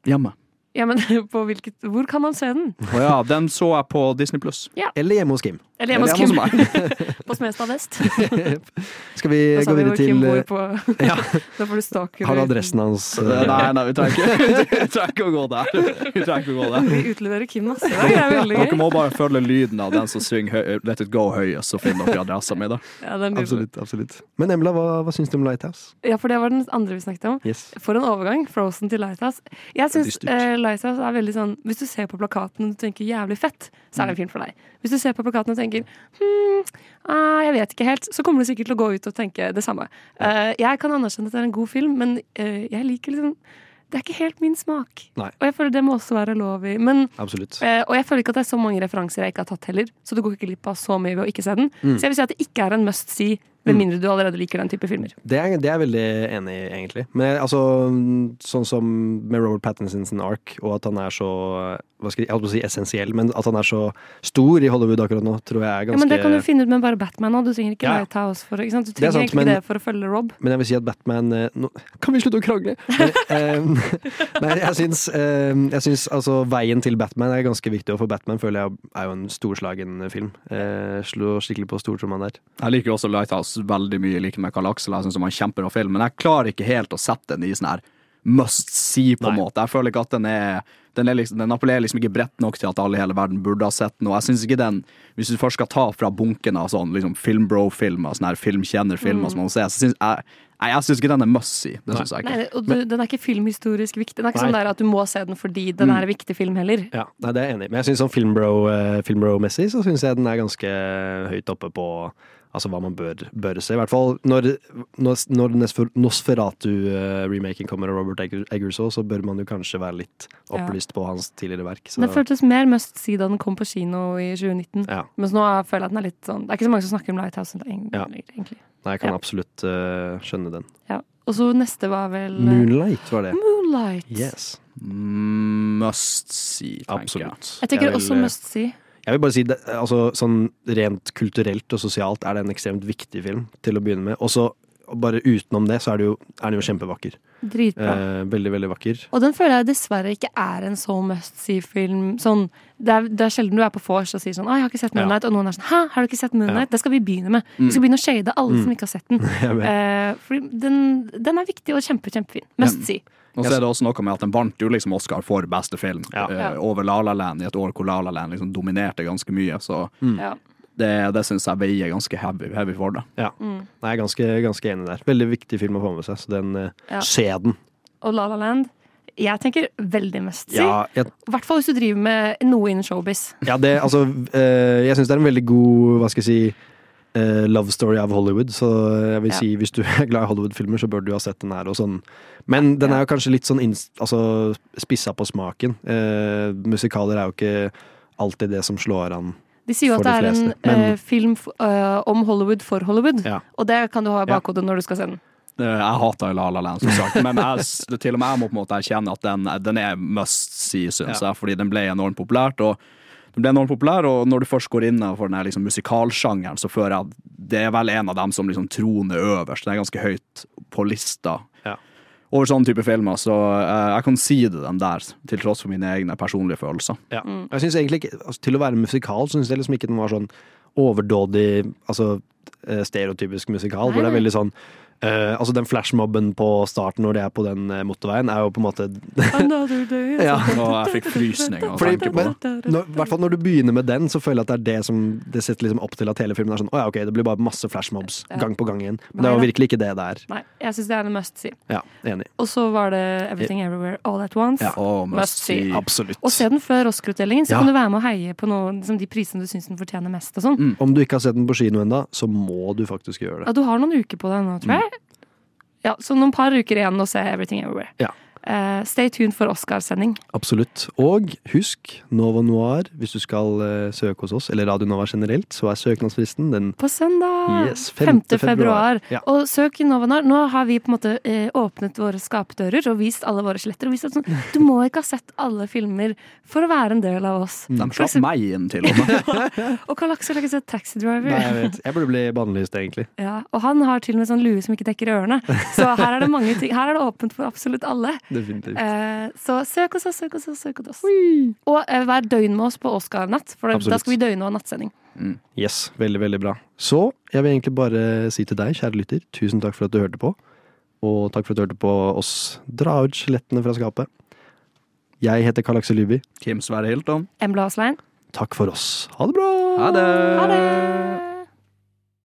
Hjemme. Ja, men *laughs* på hvilket Hvor kan man se den? Oh, ja, den så jeg på Disney Pluss. Ja. Eller hjemme hos Kim. Eller hjemme hos Kim. meg. på Smestad vest. *laughs* Skal vi gå videre Kim til bor på *laughs* Ja. *laughs* Da får du stalke. Har du adressen hans? Nei, nei, vi trenger ikke, ikke å gå der. Vi trenger ikke å gå der. Vi utleverer Kim masse. Det er veldig Dere må bare følge lyden av den som synger høy, Let it go høyest, så finner dere adressa mi. da. Ja, den Absolutt. absolutt. Men Emla, hva, hva syns du om Lighthouse? Ja, for det var den andre vi snakket om. Yes. For en overgang. Frozen til Lighthouse. Jeg syns eh, Lighthouse er veldig sånn Hvis du ser på plakaten og du tenker jævlig fett, så er det en film for deg. Hvis du ser på plakaten og tenker hm, ah, jeg vet ikke helt, så kommer du sikkert til å gå ut og tenke det samme. Uh, jeg kan anerkjenne at det er en god film, men uh, jeg liker liksom Det er ikke helt min smak. Nei. Og jeg føler det må også være lov i. Men Absolutt. Eh, og jeg føler ikke at det er så mange referanser jeg ikke har tatt heller, så du går ikke glipp av så mye ved å ikke se den. Mm. Så jeg vil si at det ikke er en must see, med mindre du allerede liker den type filmer. Det er, det er jeg veldig enig i, egentlig. Men jeg- altså, sånn som med Robert Pattinsons ark, og at han er så hva skal jeg, jeg holdt på å si essensiell, men at han er så stor i Hollywood akkurat nå, tror jeg er ganske Ja, men Det kan du finne ut med bare Batman òg. Du trenger ikke Ja. Lighthouse for ikke sant? Du Det er trenger sant, egentlig men- det for å følge Rob. Men jeg vil si at Batman eh, nå, Kan vi slutte å krangle? Men, *laughs* eh, nei, jeg syns, eh, jeg syns altså veien til Batman er ganske viktig, og for Batman føler jeg er jo en storslagen film. Eh, slår skikkelig på stortromma der. Jeg liker også Lighthouse veldig mye, like med Karl Aksel. Jeg synes han kjemper en kjempebra film, men jeg klarer ikke helt å sette den i sånn her must see, på en måte. Jeg føler ikke at den er den, er liksom, den appellerer liksom ikke bredt nok til at alle i hele verden burde ha sett den. Og jeg synes ikke den, hvis du først skal ta fra bunken av sånn liksom filmbro-filmer, sånne her filmkjenner-filmer Mm. som man ser, så synes jeg Nei, jeg syns ikke den er must see. Det synes jeg ikke. Nei, og du, den er ikke filmhistorisk viktig. Den er ikke Nei. sånn der at du må se den fordi den Mm. er en viktig film heller. Ja, nei, det er jeg enig i. Men jeg syns sånn filmbro, eh, filmbro-messig så syns jeg den er ganske høyt oppe på Altså hva man bør, bør se. I hvert fall når, når, Nosferatu-remaken kommer av Robert Eggers så bør man jo kanskje være litt Ja. opplyst på hans tidligere verk. Så. Det føltes mer must see da den kom på kino i 2019. Ja. Mens nå føler jeg at den er litt sånn Det er ikke så mange som snakker om Lighthouse Ja. egentlig. Nei, jeg kan Ja. absolutt uh, skjønne den. Ja. Og så neste var vel eh, Moonlight var det. Moonlight. Yes. Must see, tenker Absolutt. Jeg tenker vil, også eh, must see. Jeg vil bare si det, altså, sånn rent kulturelt og sosialt er det en ekstremt viktig film til å begynne med. Og så bare utenom det, så er, det jo, er den jo kjempevakker. Dritbra. Eh, veldig, veldig vakker. Og den føler jeg dessverre ikke er en så must see-film. Sånn, det, er, det er sjelden du er på vors og sier sånn 'Å, jeg har ikke sett Ja. Moonlight', og noen er sånn 'Hæ, har du ikke sett Moonlight?' Det skal vi begynne med. Mm. Vi skal begynne å shade alle Mm. som ikke har sett den. *laughs* Eh, fordi den, den er viktig og kjempe, kjempefin. Must see. Og så er det også noe med at den vant jo liksom Oscar for beste film ja. uh, over La La Land i et år hvor La La Land liksom dominerte ganske mye. Så Mm. Ja. det, det syns jeg veier ganske heavy, heavy for det. Ja. Mm. Nei, jeg er ganske, ganske enig der. Veldig viktig film å få med seg, så den uh, Ja. se den. Og La La Land. Jeg tenker veldig mest. Ja, I hvert fall hvis du driver med noe innen showbiz. ja, det altså eh, Jeg syns det er en veldig god, hva skal jeg si love story av Hollywood. Så jeg vil Ja. si hvis du er glad i Hollywood-filmer, så bør du ha sett den her. Og sånn. Men den er jo kanskje litt sånn inns- altså, spissa på smaken. Eh, musikaler er jo ikke alltid det som slår an. De sier jo at det de er en. Men- eh, film f- eh, om Hollywood for Hollywood. Ja. Og det kan du ha i Ja. når du skal se den. Eh, Jeg hater La La Land, som sagt, men jeg, til og med jeg må på en måte erkjenne at den, den er must see, syns Ja. jeg, fordi den ble enormt populært. og ble enormt populær, og når du først går inn for den liksom musikalsjangeren, så føler jeg at det er vel en av dem som liksom troner øverst. Den er ganske høyt på lista Ja. over sånne type filmer, så uh, jeg kan si det den der, til tross for mine egne personlige følelser. Ja. Jeg synes egentlig ikke, altså, Til å være musikal syns jeg liksom ikke den var sånn overdådig altså, eh, stereotypisk musikal. Nei, hvor det er veldig sånn eh, altså Den flashmobben på starten når de er på den eh, motorveien, er jo på en måte *laughs* Ja. Og jeg fikk frysninger av å tenke på det. når, i hvert fall når du begynner med den, så føler jeg at det er det som Det setter liksom opp til at hele filmen er sånn Å ja, ok, det blir bare masse flashmobs Ja. gang på gang igjen. Men Nei det er jo virkelig ikke det det er. Nei, jeg syns det er en must see. Ja, enig. Og så var det Everything Everywhere All At Once. Ja. Oh, must see. Absolutt. Og se den før Oscar-utdelingen, så Ja. kan du være med og heie på noen, liksom, de prisene du syns den fortjener mest. og sånn. Om du ikke har sett den på kino ennå, så må du faktisk gjøre det. Ja, du har noen uker på deg nå, tror jeg. Ja, Så noen par uker igjen å se Everything Everywhere. Ja. Eh, stay tuned for Oscarsending. Absolutt. Og husk, Nova Noir, hvis du skal uh, søke hos oss, eller Radio Nova generelt, så er søknadsfristen den På søndag! Yes, 5. 5. februar. Ja. Og søk i Nova Noir. Nå har vi på en måte uh, åpnet våre skapdører og vist alle våre skjeletter. Og vist at sånn, *laughs* du må ikke ha sett alle filmer for å være en del av oss. De slapp meg inn, til og *laughs* med. Og Karl Aksel har ikke sett Taxi Driver. Nei, jeg vet. Jeg burde bli bannlyst, egentlig. Ja, og han har til og med sånn lue som ikke dekker ørene. Så her er det mange ting. Her er det åpent for absolutt alle. Definitivt. Eh, så søk oss, søk oss, søk oss. Og eh, vær døgn med oss på Oscar-natt, for da skal vi døgne og ha nattsending. Yes, veldig, veldig bra. Så jeg vil egentlig bare si til deg, kjære lytter, tusen takk for at du hørte på. Og takk for at du hørte på oss dra ut skjelettene fra skapet. Jeg heter Karl Aksel Lyby. Kim Sverre Hilton. Embla Aslein. Takk for oss. Ha det bra! Ha det! Ha det!